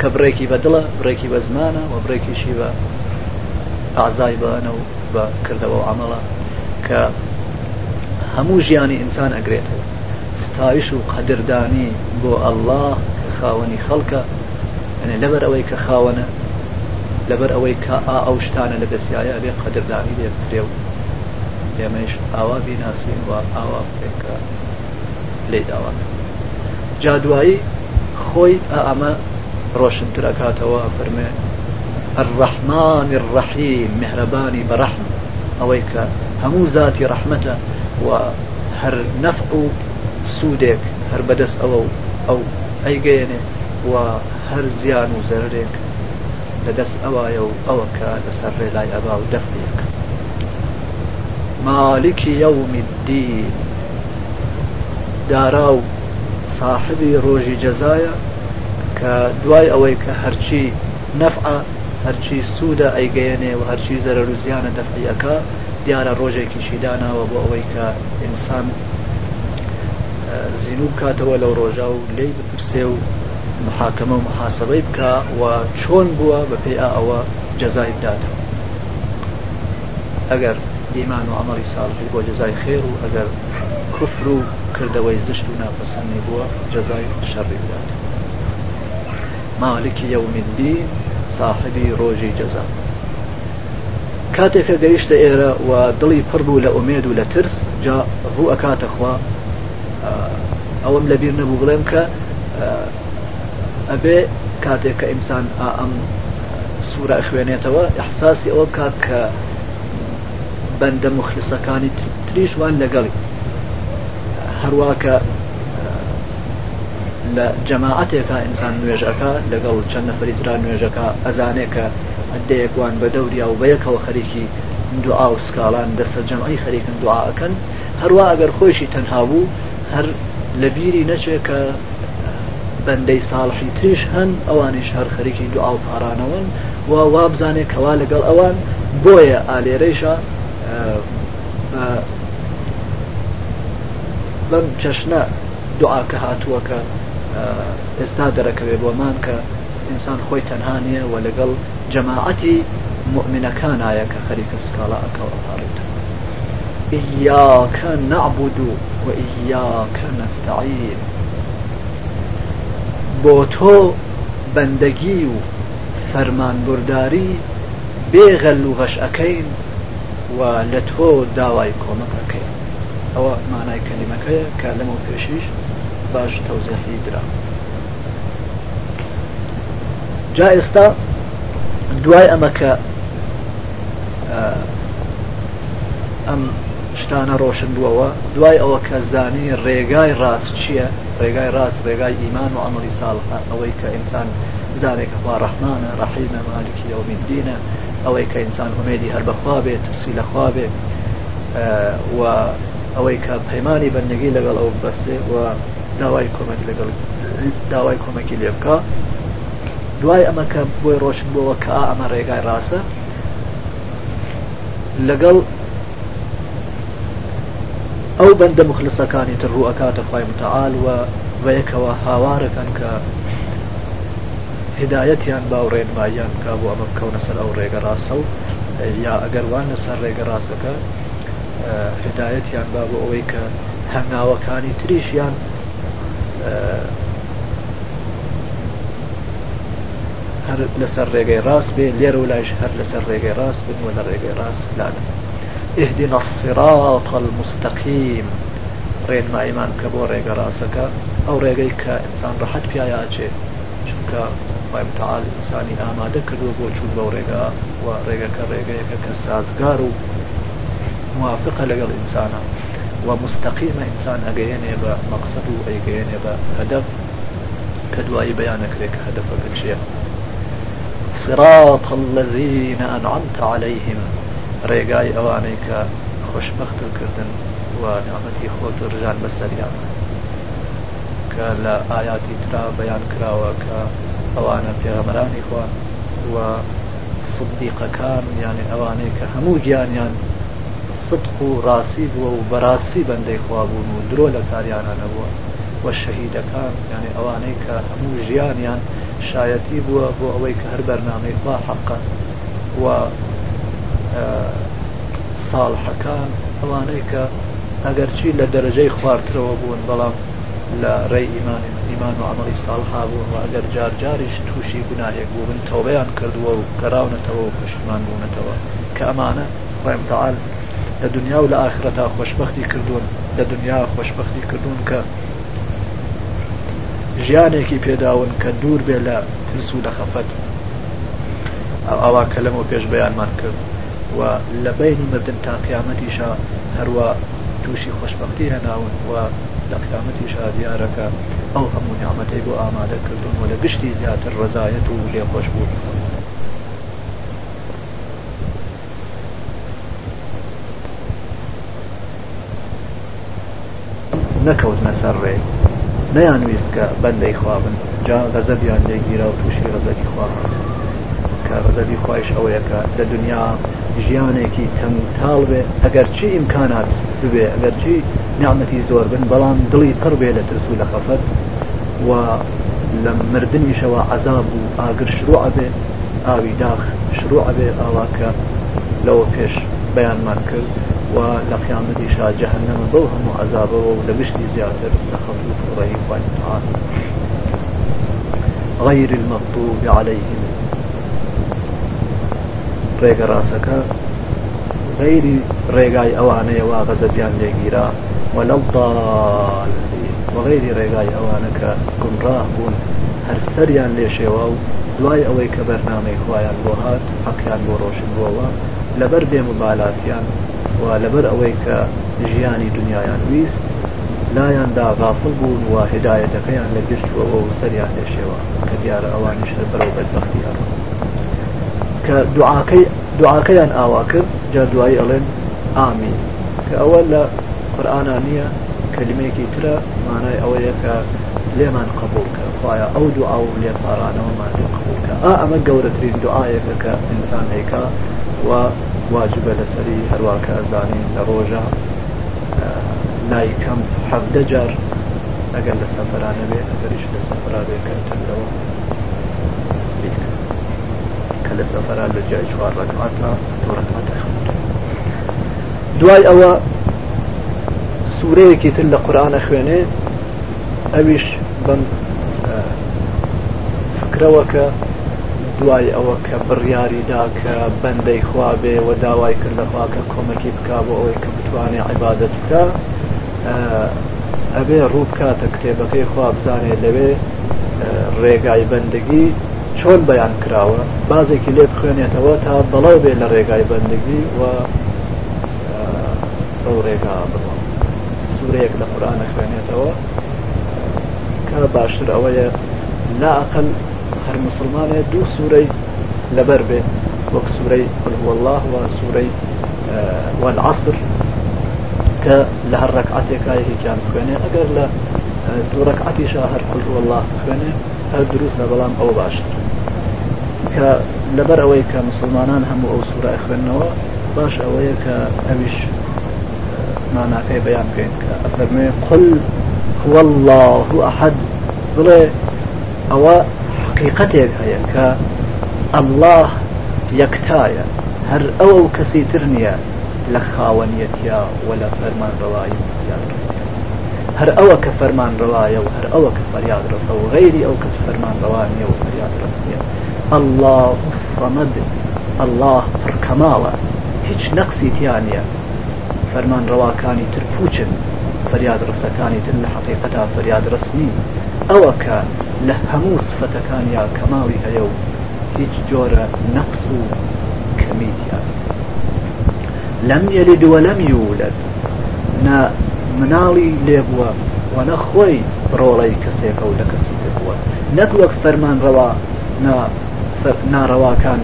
کە بڕێکی بەدڵە بڕێکی بە زمانە و بڕێکیشی بە ئازای بەەنە و بە کردەوە ئەمەڵە کە هەموو ژیانی ئینسان ئەگرێتەوە ستایش و قەدردانی بۆ ئەله خاوەنی خەڵکە لەبەر ئەوەی کە خاوەنە لەبەر ئەوەی کە ئا ئەو شتانە لە دەسیایە ئەبێ قەدردانی لێ بکرێ و ئێمەش ئاوا بیناسین و ئاوا بکە لێ داوات جادوایی خۆی ئەمە ڕۆشنتر ئەکاتەوە فەرمێ الرحمان الرحیم مهرەبانی بەرەحم ئەوەی کە هەموو ذاتی ڕەحمەتە و هەر نەفق و سوودێک هەر بەدەست ئەوە ئەو ئەیگەێنێ و هەر زیان و زەرێک لەدەست ئەوایە و ئەوە کە لەسەر ڕێ لای ئەبا و دەفرێک مالك يوم الدين داراو صاحبي روجي جزايا كدواي أويك هرشي نفع هەرچی سوودە ئەیگەێنێ و هەرچی زەرە روزیانە دەفعیەکە دیارە ڕۆژێکی شیداناوە بۆ ئەوەی کە ئینسان زیینوب کاتەوە لەو ڕۆژا و لی بپرسێ و محاکەمە و محاسبەی بکە و چۆن بووە بە پێی ئەوە جەزای بداتەوە ئەگەر ئیمان و ئەمەری ساڵژی بۆ جزای خێر و ئەگەر کوفر و کردەوەی زشت و ناپەسەندی بووە جزای شەڕی بدات مالکی یومدی ساحبی ڕۆژی جەزا کاتێکە گەیشتە ئێرە و دڵی پڕ بوو لە ئومێد و لە ترس جا ڕوو ئەکاتەخوا ئەوم لەبیر نەبوو بڵێم کە ئەبێ کاتێک کە ئینسان ئەم سوورە خوێنێتەوە احساسی ئەوە بکات کە بەندە مخلسەکانی تریشوان لەگەڵی هەروواکە لە جەماعاتێکە ئینسان نوێژەکە لەگەڵ چەند نەفریدرا نوێژەکە ئەزانێکە ئەدەیەکوان بە دەوریا و بەیەکەوە خەریکی دوعا و سکاڵان دەستە جەمعی خەریکن دوعاەکەن هەروە ئەگەر خۆشی تەنها بوو هەر لە بیری نەچێکە بەندەی ساڵحی تریش هەن ئەوانیش هەر خەریکی دوعا و پارانەوەن و وابزانێک کەوا لەگەڵ ئەوان بۆیە ئالێرەیشە بەم چەشنە دوعاکە هاتووەکە ئێستا دەرەکەوێ بۆمان کە ئینسان خۆی تەنها نیە و لەگەڵ جەماعەتی مؤمنەکان ئاە کە خەریکە سکاڵا ئەکەڵپارێت ئیاکە نعبود و و ئیاکە نستعین بۆ تۆ بەندەگی و فەرمانبورداری بێغەل و غەشەکەین و لە تۆ داوای کۆمەکەکەی ئەوە مانای کەلیمەکەیە کە لەمە پێشیش باش تەوزەحی درا جا ئێستا دوای ئەمەکە ئەم شتانە ڕۆشن بووەوە دوای ئەوە کە زانی ڕێگای ڕاست چییە ڕێگای ڕاست ڕێگای ئیمان و ئەمری ساڵ ئەوەی کە ئینسان زانێکە خوا ڕحمانە ڕحیمە مالکی ئەو میدینە ئەوەی کە ئینسان ئومێدی هەر بەخوا بێت ترسی لەخوا بێت و ئەوەی کە پەیمانی بەندگی لەگەڵ ئەو بەستێ و داوای کۆمەک لەگەڵ داوای کۆمەکی لێ بکە دوای ئەمە کە بۆی ڕۆشن بووەوە کە ئەمە ڕێگای ڕاستە لەگەڵ ئەو بەندە مخلسەکانی تر ڕوو ئەکاتە خی متعاال وە بەیەکەوە هاوارەکەن کە هدايتي عن باورين مايان كابو أمام كون سر أو أوريق راسو يا أجر وان سر ريق راسك هدايتي عن بابو أويك هنا وكاني يان هر لسر ريقي راس بين لير ولاش هر لسر ريقي راس بين ولا ريقي راس لا اهدنا الصراط المستقيم رين ما ايمان كبو ريقي راسك او ريقي انسان راحت فيها يا چونك خۆمتال ئینسانی ئامادە کردو بۆ چوو بەو ڕێگا و ڕێگەکە ڕێگەیەکە کە سازگار و موافقە لەگەڵ ئینسانە و مستەقیمە ئینسان ئەگەیەنێ بە مەقصد و ئەیگەیەنێ بە هەدەف کە دوایی بەیانەکرێت کە هەدەفەکە چیە صراط الذين أنعمت عليهم ڕێگای ئەوانەی کە خۆشببختکردن و نامەتی خۆت ڕژان بەسەریان کە لە ئاياتی ترا بەیان کراوە کە ئەوانە پێغەمەرانی خوا و صدیقەکان یانی ئەوانەیە کە هەموو گیانیان صدق و ڕاستی بووە و بەڕاستی بەندەی خوابوون و درۆ لە کاریانە نەبووە وە شەهیدەکان یعنی ئەوانەی کە هەموو ژیانیان شایەتی بووە بۆ ئەوەی کە هەر بەرنامەی خوا حەقەن و ساڵحەکان ئەوانەی کە ئەگەرچی لە دەرەجەی خواردترەوە بوون بەڵام لە ڕێ ئیمان ئیمان و عملی ساڵها بوون و ئەگەر جار جاریش تووشی گوناهێک بوو بن تەوبیان کردووە و گەراونەتەوە و پشتمان بوونەتەوە کە ئەمانە ڕێمتەال لە دنیا و لە ئاخرەتا خۆشببختی کردوون لە دنیا خۆشببختی کردوون کە ژیانێکی پێداون کە دوور بێ لە ترس و لە خەفەت ئەوا کە لەمە پێش بەیانمان کرد و لە بینی مردن تا قیامەتیشا هەروە تووشی خۆشببختی هەناون و لە قیامەتی شادیارەکە ئەو هەموو نیامەتێک بۆ ئامادەکردن و لە گشتی زیاتر ڕزایەت و لێخۆش بوون. نەکەوتنە سەرڕێ نەیانویست کە بەندەی خوابن جا غەزەبیان لێگیرا و تووشی ڕزەکی خوابن کە غەزەبی خواش ئەوەیەکە لە دنیا ژیانێکی تەنگتاڵ بێ ئەگەر چی ئیمکانات ببێ ئەگەر چی نعمەتی زۆر بن بەڵام دڵی پڕ بێ لە ترس و لە خەفەت و لە مردنیشەوە عذاب و ئاگر شروع ئەبێ ئاوی داخ شروع ئەبێ ئاواکە لەوە پێش بەیانمان کرد و لە قیامەتی شاجەهنەمە بەو هەموو عذابەوە و لە گشتی زیاتر سەخەت و پڕی خوان غير المغضوب عليهم ڕێگە ڕاستەکە غەیری ڕێگای ئەوانەیە وا غەزەبیان لێگیرا ولا الضالين وغيري ڕێگای ئەوانەکە گمڕاه بوون هەر سەریان لێشێوە و دوای ئەوەی کە بەرنامەی خوایان بۆ هات حەقیان بۆ ڕۆشن بووەوە لەبەر دێم و بالاتیان و لەبەر ئەوەی کە ژیانی دنیایان ویست لایەندا غافل بوون و هدایەتەکەیان لە گشتوەوە و سەریان لێشێوە کە دیارە ئەوانیش لە بەرەو بەدبختیان کە دوعاکەی دوعاکەیان ئاوا کرد جا دوایی ئەڵێن ئامین کە ئەوە لە قورآە نییە کلمێکی ترە مانای ئەوەیەکە لێمان قبولکە خخوایە ئەو دو ئاو لێ پارانەوەمان قبولکە ئا ئەمە گەورەترین دوعاەکەکە ئینسانێکە و واجبە لەسەری هەروواکە ئەزانین لە ڕۆژە لای کەم حەفدە جار ئەگەر لە سەفرانە بێت ئەگەریش لە سەفرا بێکەوە کە لە سەفرا لە جای چوار ڕکاتە دوڕکاتە دوای ئەوە سوورەیەکی تر لە قورآە خوێنێ ئەویش بم فکرەوە کە دوای ئەوە کە بڕیاریدا کە بەندەی خواابێ و داوای کرد لەخوا کە کۆمەکی بکا بۆ ئەوەی کە بتوانێ عیبادت بکە ئەبێ ڕوو بکاتە کتێبەکەی خوا بزانێ لەوێ ڕێگای بەندگی چۆن بەیان کراوە بازێکی لێ بخوێنێتەوە تا بەڵاو بێ لە ڕێگای بەندگی و ئەو ڕێگا بکە سوورەیەک لە قورآان خوێنێتەوە کە باشتر ئەوەیە لا ئەقل هەر مسلمانێ دوو سوورەی لەبەر بێت وەک سوورەی قلوەله و سوورەی والعصر کە لە هەر ڕکعاتێکای هیچیان خوێنێ ئەگەر لە دوورەکعاتیشە هەر قلوەله خوێنێ هەر دروستە بەڵام ئەو باشتر کە لەبەر ئەوەی کە مسلمانان هەموو ئەو سوورە خوێندنەوە باش ئەوەیە کە ئەویش معنا في بيان كين من قل هو الله أحد بلي أو حقيقتك هي ك الله يكتايا هر أو كسي ترنيا لخاونيتيا ولا فرمان رواية هر أو كفرمان رواية وهر أو كفرياد رسول غيري أو كفرمان رواية وفرياد رسول الله الصمد الله فركماوة هيش نقصي تيانيا فەرمان ڕەواکانی تر پوچن فەریاد ڕستەکانی تر لە حقیقەتا فەریاد ڕستنی ئەوە کە لە هەموو سفەتەکانیا کەماوی هەیە و هیچ جۆرە نەقص و کەمیتیان لەم یەلی دووەلەم یولەت نە مناڵی لێبووە و نەخۆی ڕۆڵی کەسێکە و لە کەسی تر بووە نەک وەک فەرمان ڕەوا ناڕەواکان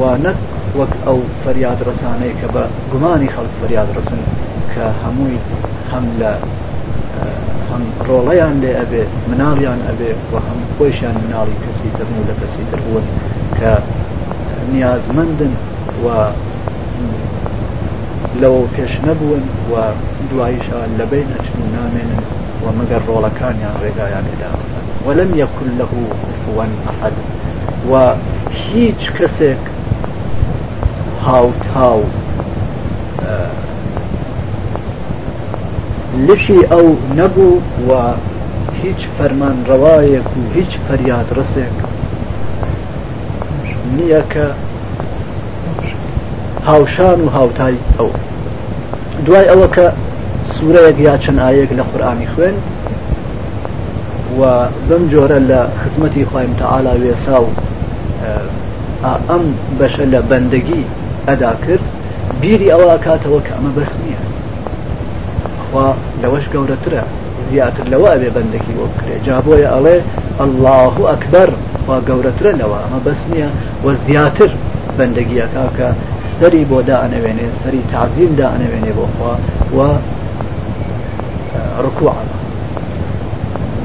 و نەک وەک ئەو فەریادرسانەیە کە بە گومانی خەڵک فەریادرسن کە هەمووی هەم لە هەم ڕۆڵەیان لێ ئەبێ مناڵیان ئەبێ و هەم خۆشیان مناڵی کەسی دەبن و لە کەسی دەبوون کە نیازمەندن و لەوە پێش نەبوون و دواییشان لەبەی نەچن و نامێنن و مەگەر ڕۆڵەکانیان ڕێگایان لێدا وەلم یەکل لەه کوان ئەحد و هیچ کەسێک هاوتاو لشی ئەو نەبوو و هیچ فەرمانڕەوایەک و هیچ فەریادڕسێک نییە کە هاوشان و هاوتای ئەو دوای ئەوە کە سوورەیەک یا چەند ئاەک لە قورآانی خوێن و بم جۆرە لە خزمەتی خوایم تەعالا وێسا و ئەم بەشە لە بەندەگی ئەدا کرد بیری ئەوە کاتەوە کە ئەمە بەس نییە خوا لەوەش گەورەترە زیاتر لەوە ئەبێ بەندەکی بۆ بکرێ جابۆیە ئەڵێ الله ئەکبەر وا گەورەترە لەوە ئەمە بەس نییە وە زیاتر بەندەگیەکە کە سەری بۆ دائەنەوێنێ سەری تعزیم دائەنەوێنێ بۆ خوا و ڕکوع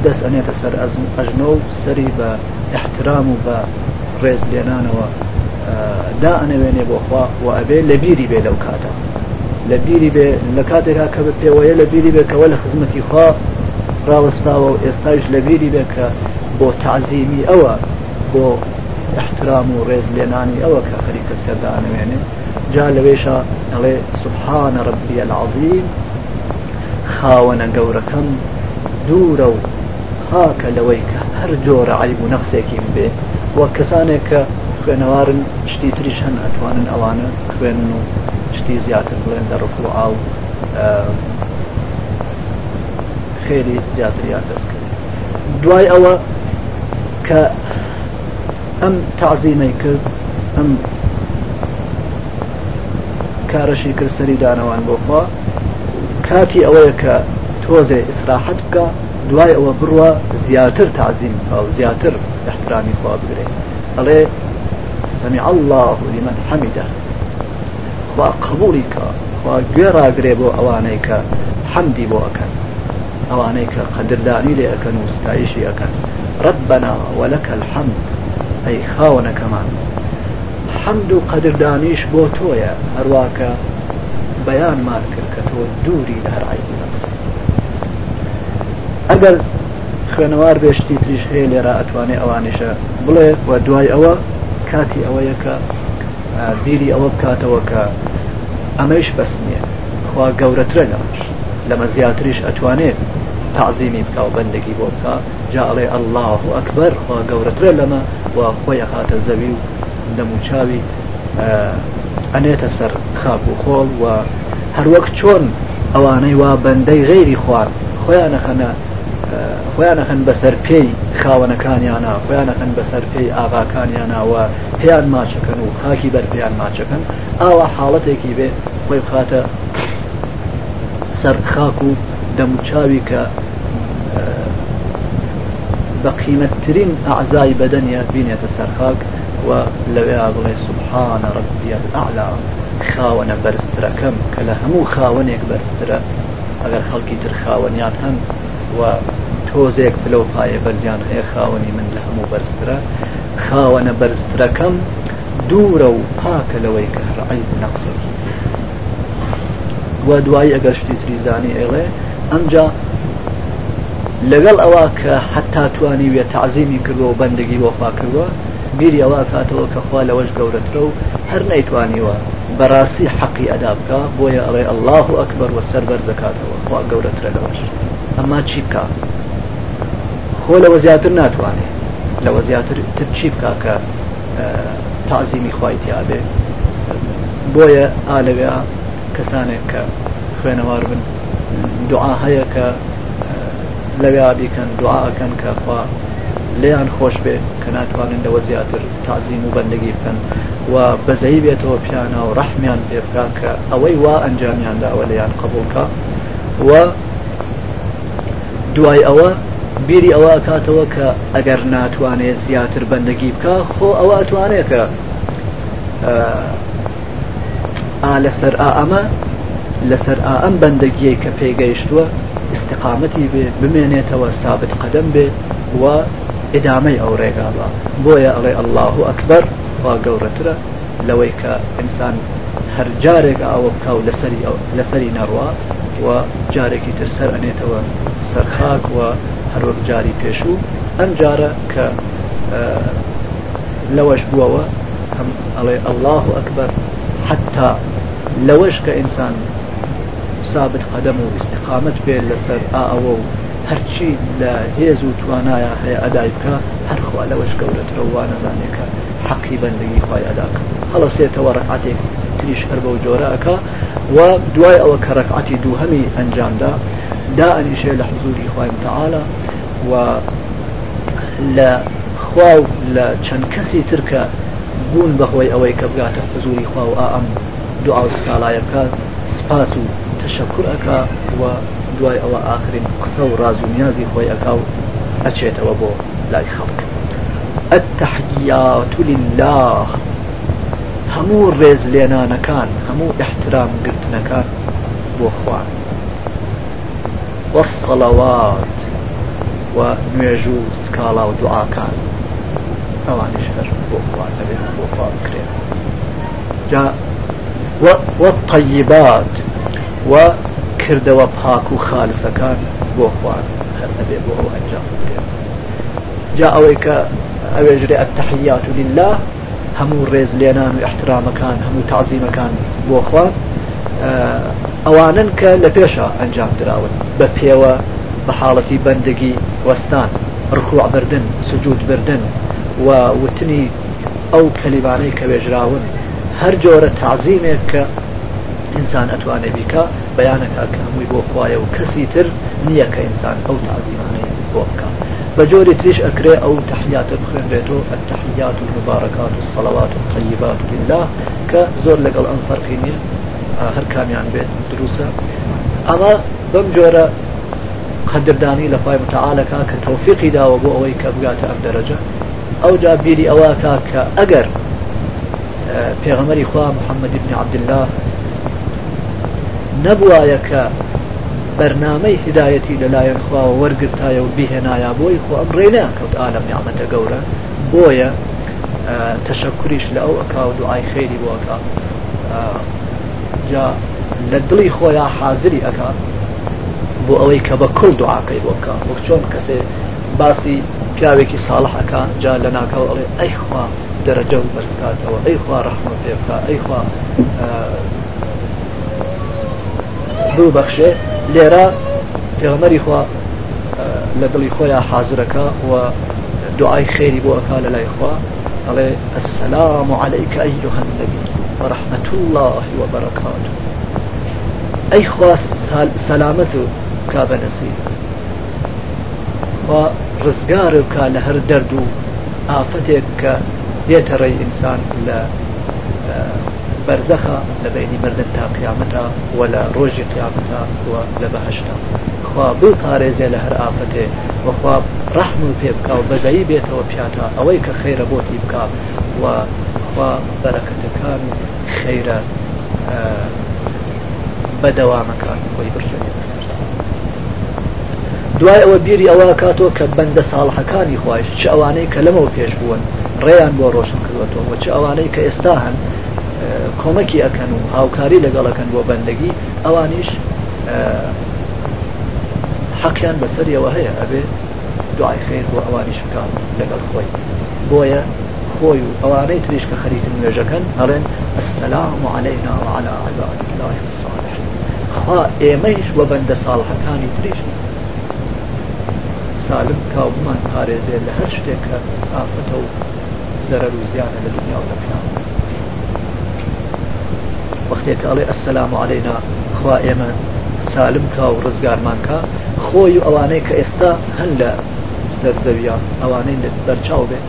دەست ئەنێتە سەر ئەژنۆ و سەری بە احترام و بە ڕێز لێنانەوە دا ئەنەوێنێ بۆخوا و ئەبێ لە بیری بێ لەو کاتە لە بیری بێ لە کاتێکا کە پێوەیە لە بیری بێکەوە لە خزمەتی خوا ڕوەستاوە و ئێستاش لە بیری بێ کە بۆ تعزیمی ئەوە بۆ احترام و ڕێز لێنانی ئەوە کە خەریکە سەردا ئەنەوێنێ جا لەوێشە ئەڵێ سبحانە ڕبیە العظیم خاوەنە گەورەکەم دوورە و خاکە لەوەی کە هەر جۆرە عیب و نەخسێکیم بێ وە کەسانێک کە خوێنەوارن شتی تریش هەن ئەتوانن ئەوانە خوێنن و شتی زیاتر بڵێن دەڕق و ئاو خێری زیاتریان دەستکرد دوای ئەوە کە ئەم تازیمەی کرد ئەم کارەشی کرد سەری دانەوان بۆخوا کاتی ئەوەیە کە تۆزێ ئیسراحەت بکە دوای ئەوە بڕوە زیاتر تازیم زیاتر احترامی خوا بگرێت ئەڵێ سمع الله لمن حمده خوا قبولی کە خوا گوێڕاگرێ بۆ ئەوانەی کە حەمدی بۆ ئەەکەن ئەوانەی کە قەدردانی لێ ئەەکەن و ستایشی ئەەکەن ڕبنا وەلەکە الحەمد ئەی خاوەنەکەمان حەمد و قەدردانیش بۆ تۆیە هەرواکە بەیانمان کرد کە تۆ دووری لە هەرعی نەقس ئەگەر خوێنەوار بێشتی تریش هەیە لێرە ئەتوانێ ئەوانیشە بڵێ و دوای ئەوە کاتی ئەوەیەکە بیری ئەوە بکاتەوە کە ئەمەش بەس نییە خوا گەورەترە لەمەش لەمە زیاتریش ئەتوانێت تعزیمی بکە و بەندگی بۆ بکە جاڵێ الله و ئەکبەر خوا گەورەترە لەمە و خۆی هاتە زەوی و نەموچاوی ئەنێتە سەر خاپ و خۆڵ و هەروەک چۆن ئەوانەی وا بەندەی غێری خوارد خۆیان نەخەنە خۆیانەخەن بەسەر پێی خاوەنەکانیانە خۆیانەخەن بەسەر پێی ئاغاکانیانەوە پێیان ماچەکەن و خاکی بەرپیان ماچەکەن ئاوا حاڵەتێکی بێ خۆی بخاتە سەر خاک و دەموچاوی کە بەقیمەتترین ئەعزای بەدەنیە بینێتە سەرخاک و لەوێ بڵێ سوبحانە ڕبیەت ئالا خاوەنە بەرزترەکەم کە لە هەموو خاوەنێک بەرزترە ئەگەر خەڵکی تر خاوەنیان هەند و تۆزێک پلە و پایە بەرزیان هەیە خاوەنی من لە هەموو بەرزترە خاوەنە بەرزترەکەم دوورە و پاکە لەوەی کە هەر عیب نەقسێکی وە دوایی ئەگەر شتی تریزانی ئێڵێ ئەمجا لەگەڵ ئەوە کە حتا توانی وێ تعزیمی کردەوە بەندگی وەفا کردوە بیری ئەوە کاتەوە کەخوا لەوەش گەورەترە و هەر نەیتوانیوە بەڕاستی حەقی ئەدا بکە بۆیە ئەڵێ ئەلله ئەکبەر وەسەر بەرزەکاتەوە خوا گەورەترە لەوەش ئەما چی بکە خۆ لەوە زیاتر ناتوانێت لەوە زیاتر تر چی بکا کە تعزیمی خوایتیاابێ بۆیە ئالەوێ کەسانێک کە خوێنەوار بن دوعا هەیە کە لەوێ بیکەن دوعاکەن کەخوا لێیان خۆش بێ کە ناتوانن لەوە زیاتر تازیم و بەندگی بکەن و بەزەی بێتەوە پیانە و ڕەحمیان پێبکە کە ئەوەی وا ئەنجامیاندا ئەوە لەیان قبولکە و دوای ئەوە بیری ئەوە کاتەوە کە ئەگەر ناتوانێت زیاتر بەندەگی بکە خۆ ئەوە ئەتوانێت کە ئا لەسەر ئا ئەمە لەسەر ئا ئەم بەندەگیەی کە پێگەیشتووە استقامەتی بێ بمێنێتەوە سابت قەدەم بێ و ئدامەی ئەو ڕێگاڵە بۆیە ئەڵێ ئەلله ئەکبەر وا گەورەترە لەوەی کە ئینسان هەر جارێک ئاوە بکە و لەسەری نەڕوا و جارێکی تر سەر ئەنێتەوە سەرخاک و هەرۆک جاری پێشوو ئەم جارە کە لەوەش بووەوە هەم ئەڵێ ئەله ئەکبەر حتا لەوەش کە ئینسان ثابت قەدەم و استقامت بێت لەسەر ئاوە و هەرچی لە هێز و توانایە هەیە ئەدای بکە هەرخوا لەوەش گەورەترە وا نەزانێکە حەقی بەندگی خۆی ئەداکە هەڵەسێتەوە ڕەعاتێک تریش هەر بەو جۆرەکە و دوای ئەوە کە ڕەکعاتی دوو هەمی ئەنجامدا دا ئەنیشێ لە حزوری خۆی تعاالە و لە خوا لە چەند کەسی ترکە بوون بەهۆی ئەوەی کە بگاتە حزوری خوا و ئەم دوعا و سکالایە بکات سپاس و تشەکر ئەکا و دوای ئەوە ئاخرین قسە و ڕازونیازی خۆی ئەکا و ئەچێتەوە بۆ لای خەڵک التحیات لله هەموو ڕێز لێنانەکان هەموو احترام گرتنەکان بۆ خوان والصلوات و نوێژ و سکاڵا و دوعاکان ئەوانش هەر بۆ خواتەبێ بۆ خوا بکرێن جا وەقەیبات و کردەوە پاک و خالسەکان بۆ خوارد هەر ئەبێ بۆ ئەو ئەنجام بکرێن جا ئەوەی کە ئەوێژرێ ئەتەحیات و لله هەموو ڕێز لێنان و احترامەکان هەموو تعزیمەکان بۆ خوارد ئەوانن کە لە پێشە ئەنجام دراون بە پێوە بە حاڵەتی بەندگی وستان ركوع بردن سجود بردن ووتني او كلماني بجراون هر جورة تعظيمك انسان اتواني بك بيانك اكهمي بوخوايا وكسي تر نية انسان او تعظيماني بوخكا بجوري تريش اكري او تحيات بخير بيتو التحيات المباركات الصلوات الطيبات لله كزور لقل انفرقيني آه، هر كاميان بيت دروسه اما بمجورة قدردانی لە پای متعاالەکە کە تەوفیقی داوە بۆ ئەوەی کە بگاتە ئەم دەرەجە ئەو جا بیری ئەواکە کە ئەگەر پێغەمەری خوا محەممەدی بن عبدله نەبووایە کە بەرنامەی هدایەتی لەلایەن خواوە وەرگتایە و بهێنایە بۆی خۆ ئەم ڕێنە کەوت ئالم یامەتە گەورە بۆیە تەشەکوریش لە ئەو ئەکا و دوعای خێری بۆ ئەکا جا لە دڵی خۆیان حازری ئەکات بۆ ئەوەی کە بە کل دوعاکەی بۆکە وەک چۆن کەسێ باسی پیاوێکی ساڵحەکە جا لە ناکەەوە ئەڵێ ئەیخوا دەرەجە و بەرکاتەوە ئەیخوا ڕحمە پێ بکە ئەیخوا بوو بەخشێ لێرە پێغمەری خوا لە دڵی خۆیان حاضرەکە و دوعای خێری بۆەکە لە لای خوا ئەڵێ ئەسەسلام و عليهیکە ئەیهن نەبی بەڕحمەت الله وبركاته ئەیخوا سەلامەت و بکا بە نەسیب و ڕزگار بکە لە هەر دەرد و ئافەتێک کە مردن تا قيامتا ولا لە قيامتا ولا بهشتا لە بەهشتا خوا بپارێزێ لە هەر ئافەتێ وەخوا ڕحم و پێ بکە و بەدایی بێتەوە پیاتە ئەوەی کە خێرە بۆتی بکە دوای ئەوە بیری ئەوە کاتەوە کە بەندە ساڵحەکانی خۆش چ ئەوانەی کە لەمەەوە پێش بوون ڕێیان بۆ ڕۆشن کردوەوە چ ئەوانەی کە ئێستا هەن کۆمەکی ئەکەن و هاوکاری لەگەڵەکەن بۆ بەندگی ئەوانیش حەقیان بەسەریەوە هەیە ئەبێ دوای خیر بۆ ئەوانیش بکان لەگەڵ خۆی بۆیە خۆی و ئەوانەی تریش کە خەریکن نوێژەکەن هەڵێن ئەسەلام و عليهەینا على عباد لای ساڵح خوا ئێمەیش وە بەندە ساڵحەکانی تریشن سالم کابوومان پارێزێ لە هەر شتێکە ئافەتە و زەرەر و زیانە لە دنیا و لە پیان وەختێک ئەڵێ ئەسلام عەینا خوا ئێمە سالم کا و ڕزگارمانکە خۆی و ئەوانەی کە ئێستا هەن لە سەرزەویان ئەوانەی لە بەرچاو بێت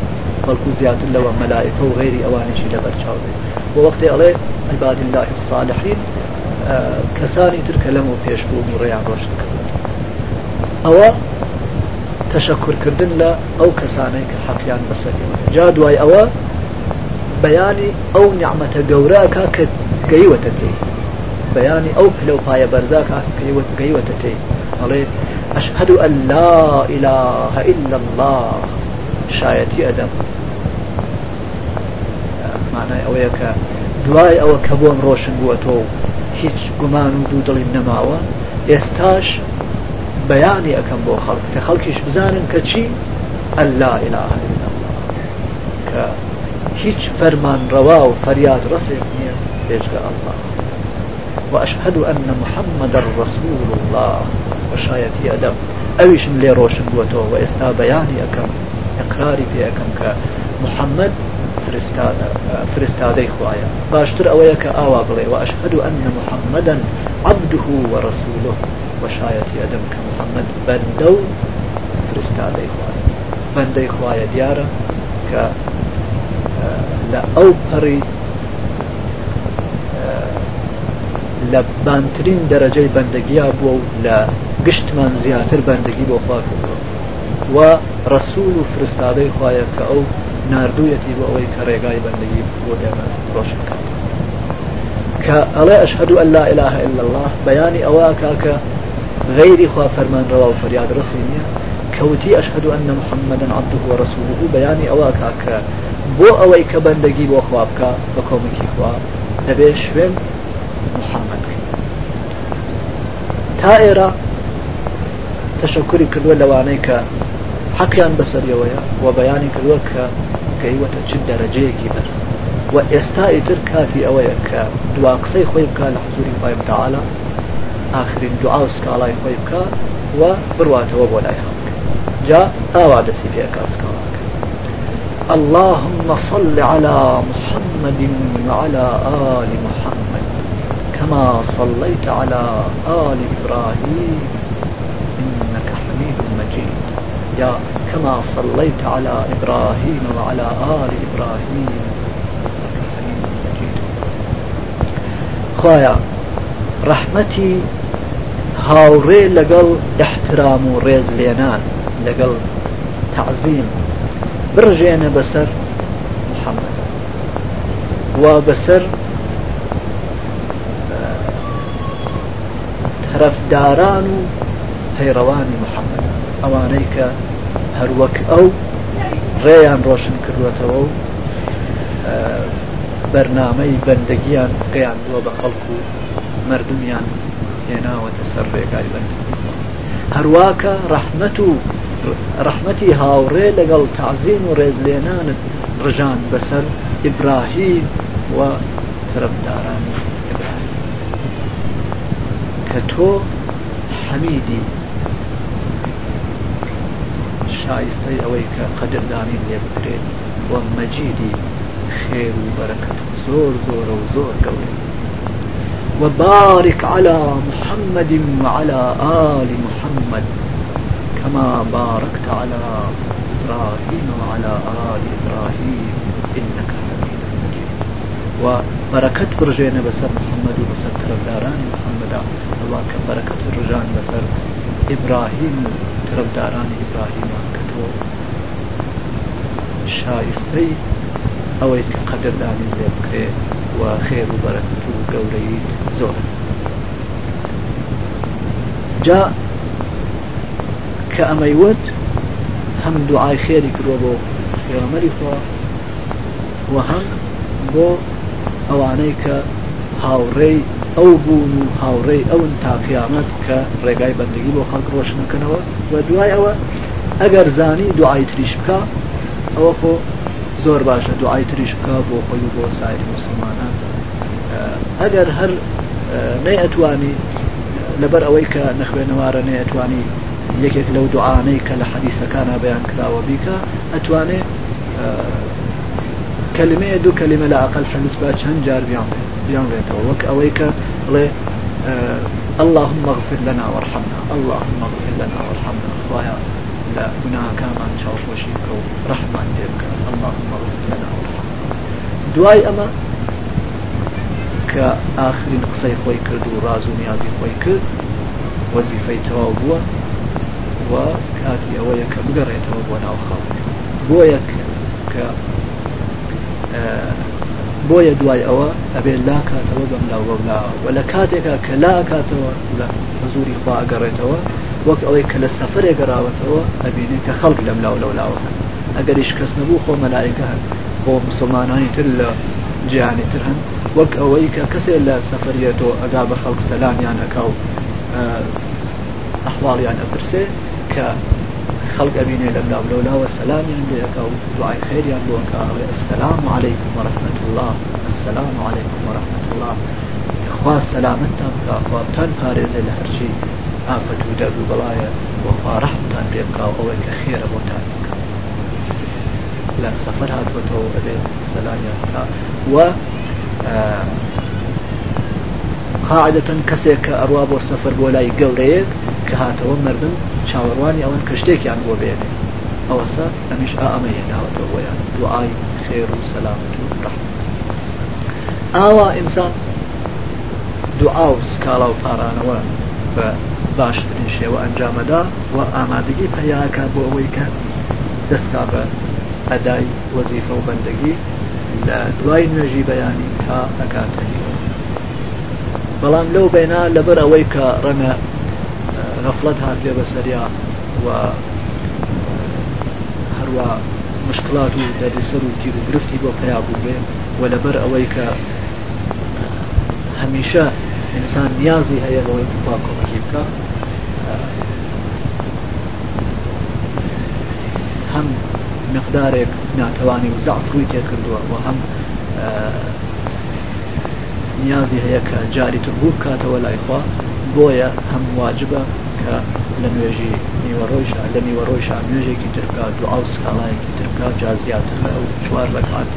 بەڵکو زیاتر لەوە مەلایەکە و غێری ئەوانشی لە بەرچاو بێت بۆ وەختی ئەڵێ عباد الله الصالحین کەسانی ترکە لەم و پێشبوون و ڕێیان ڕۆشتکە ئەوە تەشەکرکردن لە ئەو کەسانەی کە حەقیان بەسەر جا دوای ئەوە بەیانی ئەو نعممەتە گەوراکە کە گەیوەتە تێ بەیانی ئەو پلو پایە بەرزاکە گەیوەت گەیوەتە تێ ئەڵێ ئەشهد أن لا إله إلا الله شایەتی ئەدەم مانای ئەوەیە کە دوای ئەوە کە بۆم ڕۆشن بووە تۆ هیچ گومان و دوو دڵیم نەماوە ئێستاش بەیانی ئەەکەم بۆ خەڵک کە خەڵکیش بزانن کە چی ئەللا ئلا کە هیچ فەرمان ڕەوا و فەریاد ڕسێک نییە پێشگە ئەله وأشهد أن محمد رسول الله وشايتي أدب ئەویشم لێ ڕۆشن بووەتەوە و ئێستا بەیانی ئەەکەم ئەقراری پێەکەم کە محەممەد فرستادەی خوایە باشتر ئەوەیە کە ئاوا بڵێ و ئەشهد و ئەن محەممەدەن عبده وەرەسوولۆ وەشایەتی ئەدەم کە محەممەد بەندە و فرستادەی خوارد بەندەی خوایە دیارە کە لە ئەو پەڕی لە بانترین دەرەجەی بەندەگیا بووە و لە گشتمان زیاتر بەندگی بۆ خواکردەوە و ڕسول و فرستادەی خوایە کە ئەو نردوویەتی بۆ ئەوەی کە ڕێگای بەندگی بۆ دێمە ڕۆشنکات کە ئەڵێ ئەشهدو ئەللا إله إلا الله بەیانی ئەوە کاکە غيري خوا فرمان روا فرياد رسيني كوتي أشهد أن محمدا عبده ورسوله بياني أواكا ك بو أوي كبندقي بو خوابكا بكومكي خوا دبي شوين محمد تائرة تشكري كدوة لوانيك حقيا بسري ويا وبياني كدوة كيوة جد درجيكي بس وإستائي تركاتي أويك دواقصي خويبكا لحضوري فايم تعالى آخرین دوعا و سکاڵای خۆی بکە و بڕاتەوە بۆ لای خەڵک جا ئاوا دەسی اللهم صل على محمد وعلى آل محمد كما صليت على آل إبراهيم إنك حميد مجيد يا كما صليت على إبراهيم وعلى آل إبراهيم إنك حميد مجيد خوايا ڕەحمەتی هاوڕێ لەگەڵ احترام و ڕێز لێنان لەگەڵ تعزیم برژێنە بەسەر محەممەد وا بەسەر تەرەفداران و پەیڕەوانی محەممەد ئەوانەی کە هەروەک ئەو ڕێیان ڕۆشن کردوێتەوە و بەرنامەی بەندگیان گەیاندووە بە خەڵکو و مردمیان هێناوەتە سەر ڕێگای بند هەرواکە ڕەحمەت و ڕەحمەتی هاوڕێ لەگەڵ تازین و ڕێزلێنانت ڕژان بەسەر ئیبراهیم و ترەبدارانی کە تۆ حەمیدی شایستەی ئەوەی کە قەدردانی لێ بکرێت وە مەجیدی خێر و بەرەکەت زۆر زۆرە و زۆر گەورێت وبارك على محمد وعلى آل محمد كما باركت على إبراهيم وعلى آل إبراهيم إنك حميد مجيد وبركة برجين بسر محمد وبسر تربداران محمد الله كبركة الرجان بسر إبراهيم تربداران إبراهيم كتو شائستي أويك قدر داني لبكري وخير وبركة گەورەی زۆر جا کە ئەمەیوت هەم دوعای خێری کردوە بۆ پێغەمەری خۆ و هەم بۆ ئەوانەی کە هاوڕێی ئەو بوون و هاوڕێی ئەون تا قیامەت کە ڕێگای بەندگی بۆ خەڵک ڕۆشنەکەنەوە بە دوای ئەوە ئەگەر زانی دوعای تریش بکە ئەوە خۆ زۆر باشە دوعای تریش بکە بۆ خۆی بۆ سایر مسلمانان اگر هر آه، نیتوانی لبر آه، لەبەر ئەوەی نوار نیتوانی نێ ئەتوانی یەکێک لەو دوعاانەی کە لە حەدیسەکانە بەیان کراوە بیکە ئەتوانێت آه، کلمەیە دوو کلمە لە عقل حەز بە چەند جار بیان بیان بێتەوە وەک ئەوەی کە بڵێ اللهم اغفر لنا وارحمنا اللهم اغفر لنا وارحمنا خدایا لە گوناهاکانمان چاوپۆشی بکە و رحمة پێ بکە اللهم اغفر لنا وارحمنا دوای أما کە ئاخرین قسەی خۆی کرد و ڕاز و نیازی خۆی کرد وەزیفەی تەواو بووە و کاتی ئەوەیە کە بگەڕێتەوە بۆ ناو خاڵک بۆ یەک کە بۆیە دوای ئەوە ئەبێ لا کاتەوە بەم لاوەلاوە و لە کاتێکا کە لا کاتەوە لە حزوری خوا گەڕێتەوە وەک ئەوەی کە لە سەفرێ گەڕاوەتەوە ئەبینێت کە خەڵک لەم لاو لەولاوە ئەگەریش کەس نەبوو خۆ مەلایکە هەن بۆ مسلمانانی تر لە جیهانی تر هەن وەک ئەوەی کە کەسێک لە سەفرێتەوە ئەگا بە خەڵک سەلامیان ئەکاو ئەحواڵیان ئەپرسێ کە خەڵک ئەبینێ لە داولەولاوە سەلامیان لێەکە و دوای خێریان بۆکە سەسلام عیکم وەرەحمەت الله سەسلام عیکم وەرەحمەت الله خوا سەلامتتان بکخواتان پارێزە لە هەرچی ئافەت و دەبوو بڵایە وەخواڕحتان پێ بکە ئەوەی کە خێرە بۆتان بکە لە سەفەر هاتوەتەوە ئەبێ سەلامیان و قاعدەتەن کەسێک کە ئەروە بۆ سەفەر بۆ لای گەورەیەک کە هاتەوە مردن چاوەڕوانی ئەوەن کە شتێکیان بۆ بێنێ ئەوەسا ئەمیش ئامە هێناوەتەوە بۆیان دوعای خێر و سەلامت و ڕحمت ئاوا ئینسان دوعا و سکاڵا و پارانەوە بە باشترین شێوە ئەنجامەدا و ئامادەگی پیاکات بۆ ئەوەی کە دەستکا بە ئەدای وەزیفە و بەندەگی لە دوای نوێژی بەیانی تا نکاتەوە بەڵام لەو بێنا لەبەر ئەوەی کە ڕەنە غەفلت هاات لێ بەسەریا و هەروە مشکلات و دەریسەر و گیر گرفتی بۆ پیابوو بێ و لەبەر ئەوەی کە هەمیشە ئینسان نیازی هەیە ئەوەی پاکۆکی بکە هەم مقدارێک ناتوانانی و زعف ڕووی تێکردووە و هەم نیازی هەیە کە جاری تربوو بکاتەوە لایخوا بۆیە هەم واجبە کە لە نوێژی نیوەڕۆیشە لە نیوەڕۆیشە نوێژێکی ترکات و ئاو سکاڵایەکی ترکات جا زیاتر لە ئەو چوار ڕکات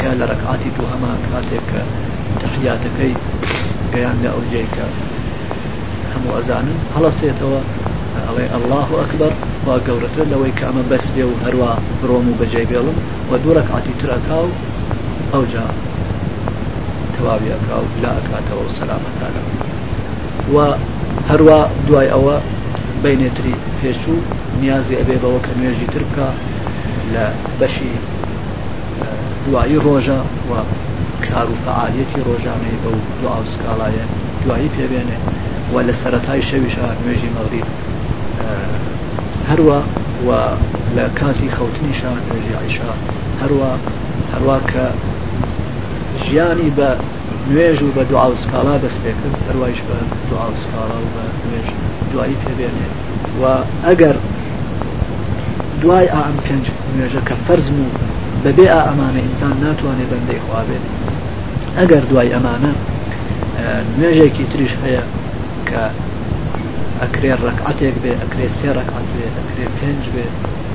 کە لە ڕکعاتی دوو هەما کاتێک کە تحیاتەکەی گەیان لە ئەو جێکە هەموو ئەزانن هەڵەسێتەوە ئەڵێ الله ئەکبەر وا گەورەتر لەوەی کە ئەمە بەس بێ و هەروە بڕۆم و بەجێ بێڵم و دوورەک عتی ترەکا و ئەو جا تەواوی ئەکا و لا ئەکاتەوە و سەلامەتانە و هەروە دوای ئەوە بینێتری پێچوو نیازی ئەبێ بەوە کە نوێژی تر بکە لە بەشی دوایی ڕۆژە و کار و فعالەتی ڕۆژانەی بە و دو ئاوسکاڵایە دوایی پێبێنێ و لە سەتای شەویش نوێژی مەڵی هەروە و لە کاتی خەوتنیشا ژعیشا هەروە هەروە کە ژیانی بە نوێژ و بە دوعاوسکالا دەست پێکرد هەروایش بە دوعاوسکالا و بە نوێژ دوایی پێبێنێ و ئەگەر دوای ئام پێنج نوێژە کە فەرزم و بەبێ ئەمانە ئینسان ناتوانێت بەندەی خوابێت ئەگەر دوای ئەمانە نوێژێکی تریش هەیە کە ئەکرێ ڕکعاتێک بێ ئەکرێ سێ ڕکعات بێ ئەکرێ پێنج بێ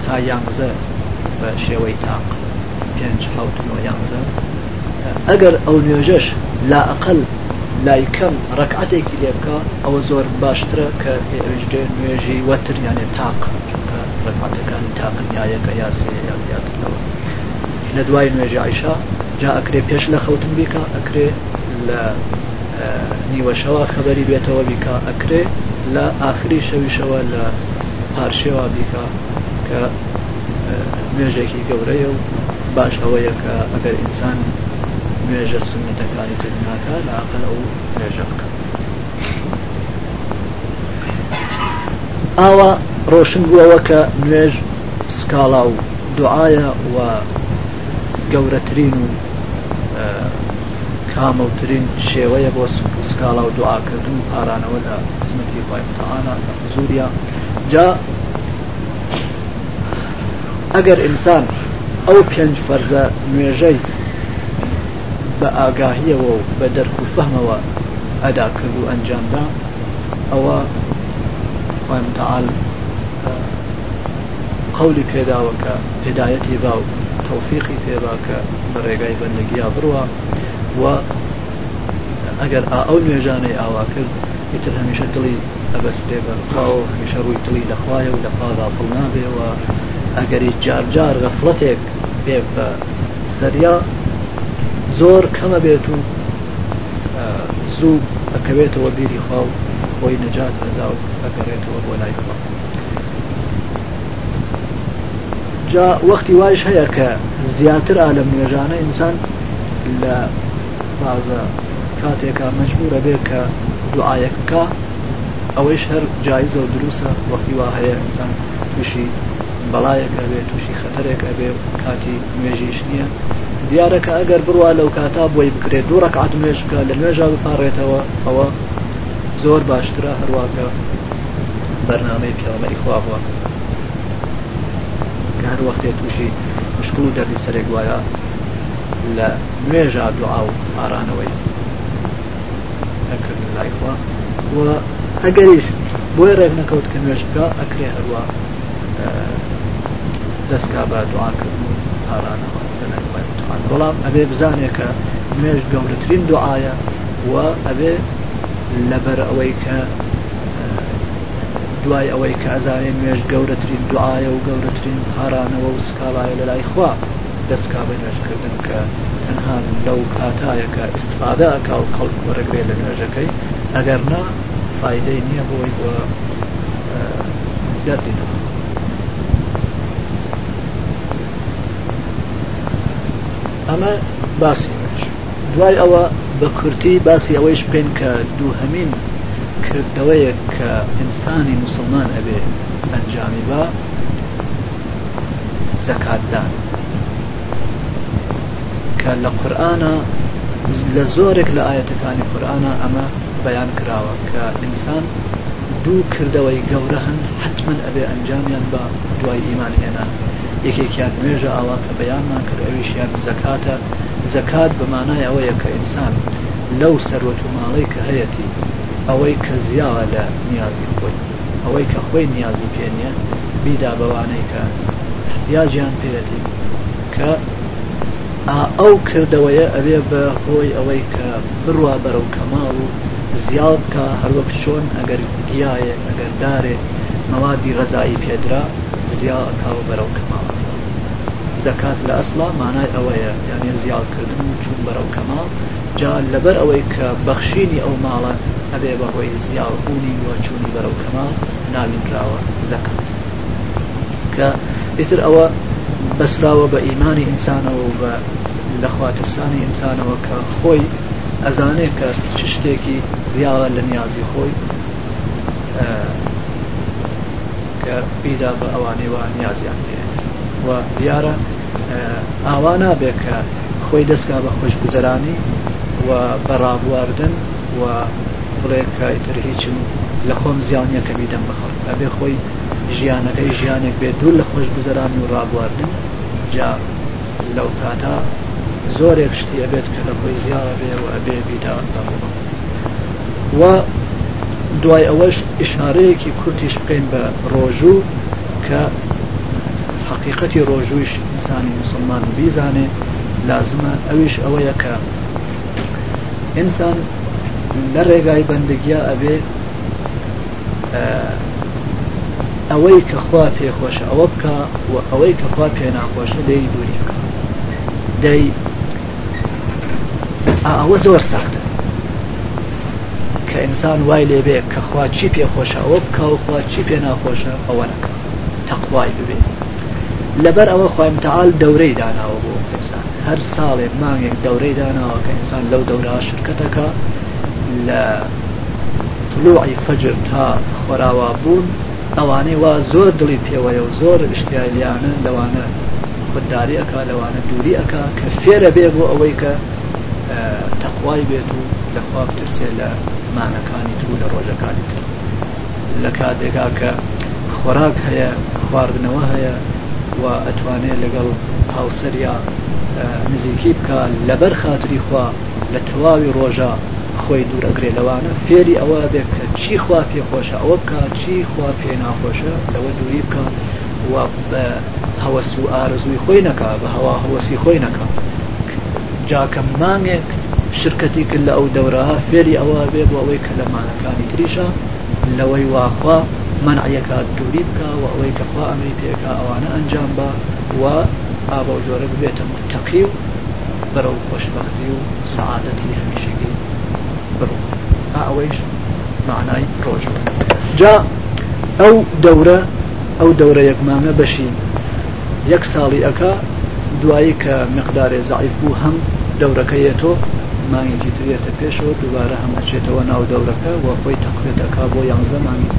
تا یانزە بە شێوەی تاق پێنج حوتنەوە یانزە ئەگەر ئەو نوێژەش لا ئەقل لایکەم ڕکعاتێکی لێبکە ئەوە زۆر باشترە کە ئێژێ نوێژی وەتریانێ تاق ڕکعاتەکان تاقنیایەکە یاسی یا زیاترەوە لە دوای نوێژی عیشا جا ئەکرێ پێش لە خەوتن بیکە ئەکرێ لە نیوەشەوە خەبەری بێتەوە بیکە ئەکرێ لە ئاخری شەویشەوە لە پارشێوا بیکە کە مێژێکی گەورەیە و باش ئەوەیە کە ئەگەر ئینسان مێژە سنتەکانی تر ناکە لە عقل ئەو مێژە بکە ئاوا ڕۆشن بووەوە کە نوێژ سکاڵا و دوعاە و گەورەترین و کامەوترین شێوەیە بۆ سکاڵا و دوعاکردن و پارانەوە لە اسمتي وامتى انا سوريا جا اگر انسان او پنج فرزه نوێژەی با ئاگاهیەوە و با دەرک و فەهمەوە ئەدا کرد و ئەنجامدا ئەوە وامتەال قولی پێداوە کە هدایەتی با و تەوفیقی پیدا کە بە ڕێگای بەندگیا بڕوە و اگر او ئەو نوێژانەی ئاوا کرد ئیتر هەمیشە دڵی ئەبەستێ بەرقاو هەمیشە ڕووی دڵی لەخوایە و لەخوادا پڵ نابێەوە ئەگەری جارجار غەفڵەتێک بێ بە سەریا زۆر کەمە بێت و زوو ئەکەوێتەوە بیری خاو بۆی نەجات بەدا و ئەگەڕێتەوە بۆ لای خوا جا وەختی وایش هەیە کە زیاتر ئالە نوێژانە ئینسان لە بازە کاتێکە مەجبورە بێ کە دوعاەک بکە ئەوەیش هەر جایزە و دروسە وەختی وا هەیە ئینسان تووشی بەڵایەکە بێ تووشی خەتەرێکە بێ کاتی مێژیش نییە دیارەکە ئەگەر بڕوا لەو کاتا بۆی بکرێت دوو ڕکعات مێژکە لە نوێژا بپارڕێتەوە ئەوە زۆر باشترە هەرواکە بەرنامەی پیامەی خوابووە هەر وەختێ تووشی مشکل و دەردی سەرێک وایە لە نوێژا دوعا و ئارانەوەی نەکرد لایخوا و ئەگەریش بۆی ڕێک نەکەوت کە نوێژگا ئەکرێ هەروە دەستکا بە دوعاکردن و پارانەوە لەلایخواتوان بەڵام ئەبێ بزانێکە نوێژ گەورەترین دوعاە و ئەبێ لەبەر ئەوەی کە دوای ئەوەی کە ئەزانێ نوێژ گەورەترین دوعاە و گەورەترین پارانەوە و سکاڵایە لە لایخوا دەستکا بە نوێژکردن کە تەنها لەو کاتایەکە استفادەکە و خەڵک وەرەگرێ لە نوێژەکەی ئەگەر نا فیدەی نییە بۆی بۆ دەردی نەخ ئەمە باسیش دوای ئەوە بە کورتی باسی ئەوەیش بکەین کە دوو هەمین کردەوەیەک کە ئینسانی مسلمان ئەبێ ئەنجامی بە زەکاتدان کە لە قورآە لە زۆرێک لە ئاەتەکانی قورآە ئەمە بەیان کراوە کە ئینسان دوو کردەوەی گەورە هەن حتمما ئەبێ ئەنجامیان بە دوای ئیمان هێنان یەکێکیان نوێژە ئاوا کە بەیانمان کرد ئەویشیان زەکاتە زەکات بەمانای ئەوەیە کە ئینسان لەو سەرۆت و ماڵی کە هەیەی ئەوەی کە زیاوە لە نیازی خۆی ئەوەی کە خۆی نیازی پێنیە بیدا بەوانەی کە یاجیان پێەتی کە ئەو کردەوەیە ئەوێ بە هۆی ئەوەی کە بڕوا بەرەو کەماڵ و زیاد کە هەروەک چۆن ئەگەر گیایەک ئەگەر دارێک مەوادی غەزایی پێدرا زیاکاوە بەرەو کەماڵ زەکات لە ئەسڵا مانای ئەوەیە یانێ زیادکردن و چوون بەرەو کەماڵ جا لەبەر ئەوەی کە بەخشینی ئەو ماڵە ئەبێ بەهۆی زیاوبوونی وەچوونی بەرەو کەماڵ ناوینراوە زەکات کە ئیتر ئەوە بەسراوە بە ئیمانی ئینسانەوە بە لەخواترسانی ئینسانەوە کە خۆی ئەزانێ کە چ شتێکی زیاوە لە نیازی خۆی کە پیدا بە ئەوانەوە نیازیان پێ و دیارە ئاوا نابێت کە خۆی دەستگا بە خۆشگوزەرانی و بەڕابواردن و بڵێکتر هیچم لە خۆم زیانیەکە بیدەم بخڕ ئەبێ خۆی ژیانەکەی ژیانێک بێت دوور لە خۆش گوزەرانی و ڕابواردن جا لەو کاتا زۆرێک شتی ئەبێت کە لە خۆی زیاوە بێ و ئەبێ بیداوە و دوای ئەوەش ئشارەیەکی کورتیش بکەین بە ڕۆژوو کە حقیقەتی ڕۆژوویش ئینسانی مسلمان بیزانێ لازمە ئەویش ئەوەیە کە ئینسان لە ڕێگای بەندگیە ئەبێ ئەوەی کە خوا پێخۆشە ئەوە بکە و ئەوەی کە خوا پێ ناخۆشە دەی دووری بکە دەی ئەوە زۆر ساختە کە ئینسان وای لێبێ کەخوا چی پێخۆشەوە بکەوخوا چی پێ ناخۆشە ئەوە نەکە تەخوای ببێ لەبەر ئەوە خوامتەال دەورەی داناوە بۆ ئینسان هەر ساڵێ مانگێک دەورەی داناوە کە ئینسان لەو دەورا شرکتەکە لە طلوعی فەجر تا خۆراوا بوون ئەوانەی وا زۆر دڵی پێوەیە و زۆر شتیالیانە لەوانە خودداری ئەکا لەوانە دووری ئەکا کە فێرە بێ بۆ ئەوەی کە تەخوای بێت و لەخوا بترسێ لە مانەکانی تر لە ڕۆژەکانی تر لە کاتێکا کە خۆراک هەیە خواردنەوە هەیە و ئەتوانێت لەگەڵ هاوسریا نزیکی بکە لەبەر خااتری خوا لە تەواوی ڕۆژە خۆی دوورەگرێ لەوانە فێری ئەوە بێت کە چی خوا پێ خۆشە ئەوە بکە چی خوا پێ ناخۆشە لەوە دووری بکە و بە هەوەس و ئارزووی خۆی نەکە بە هەوا هەوەسی خۆی نەکە جاکە مانگێک شرکتی کرد لە ئەو دەوراها فێری ئەوە بێ بۆ ئەوەی کە لەمانەکانی تریشە لەوەی واخوا منعەکە دووری بکە و ئەوەی کەخوا ئەمری پێکە ئەوانە ئەنجام بە و ئابە جۆرە ببێتە متەقی و بەرەو خۆشبەختی و سعادەتی هەمیشگی بڕ ئەوەیش معنای ڕۆژە جا ئەو دەورە ئەو دەورە یەکمانە بەشی یەک ساڵی ئەەکە دوایی کە مقدارێ زعیف بوو هەم دەورەکەیەتۆ مانگێکی ترێتە پێشەوە دووبارە هەمەچێتەوە ناو دەورەکە وە خۆی تەقێتەکە بۆ یانزە مانگی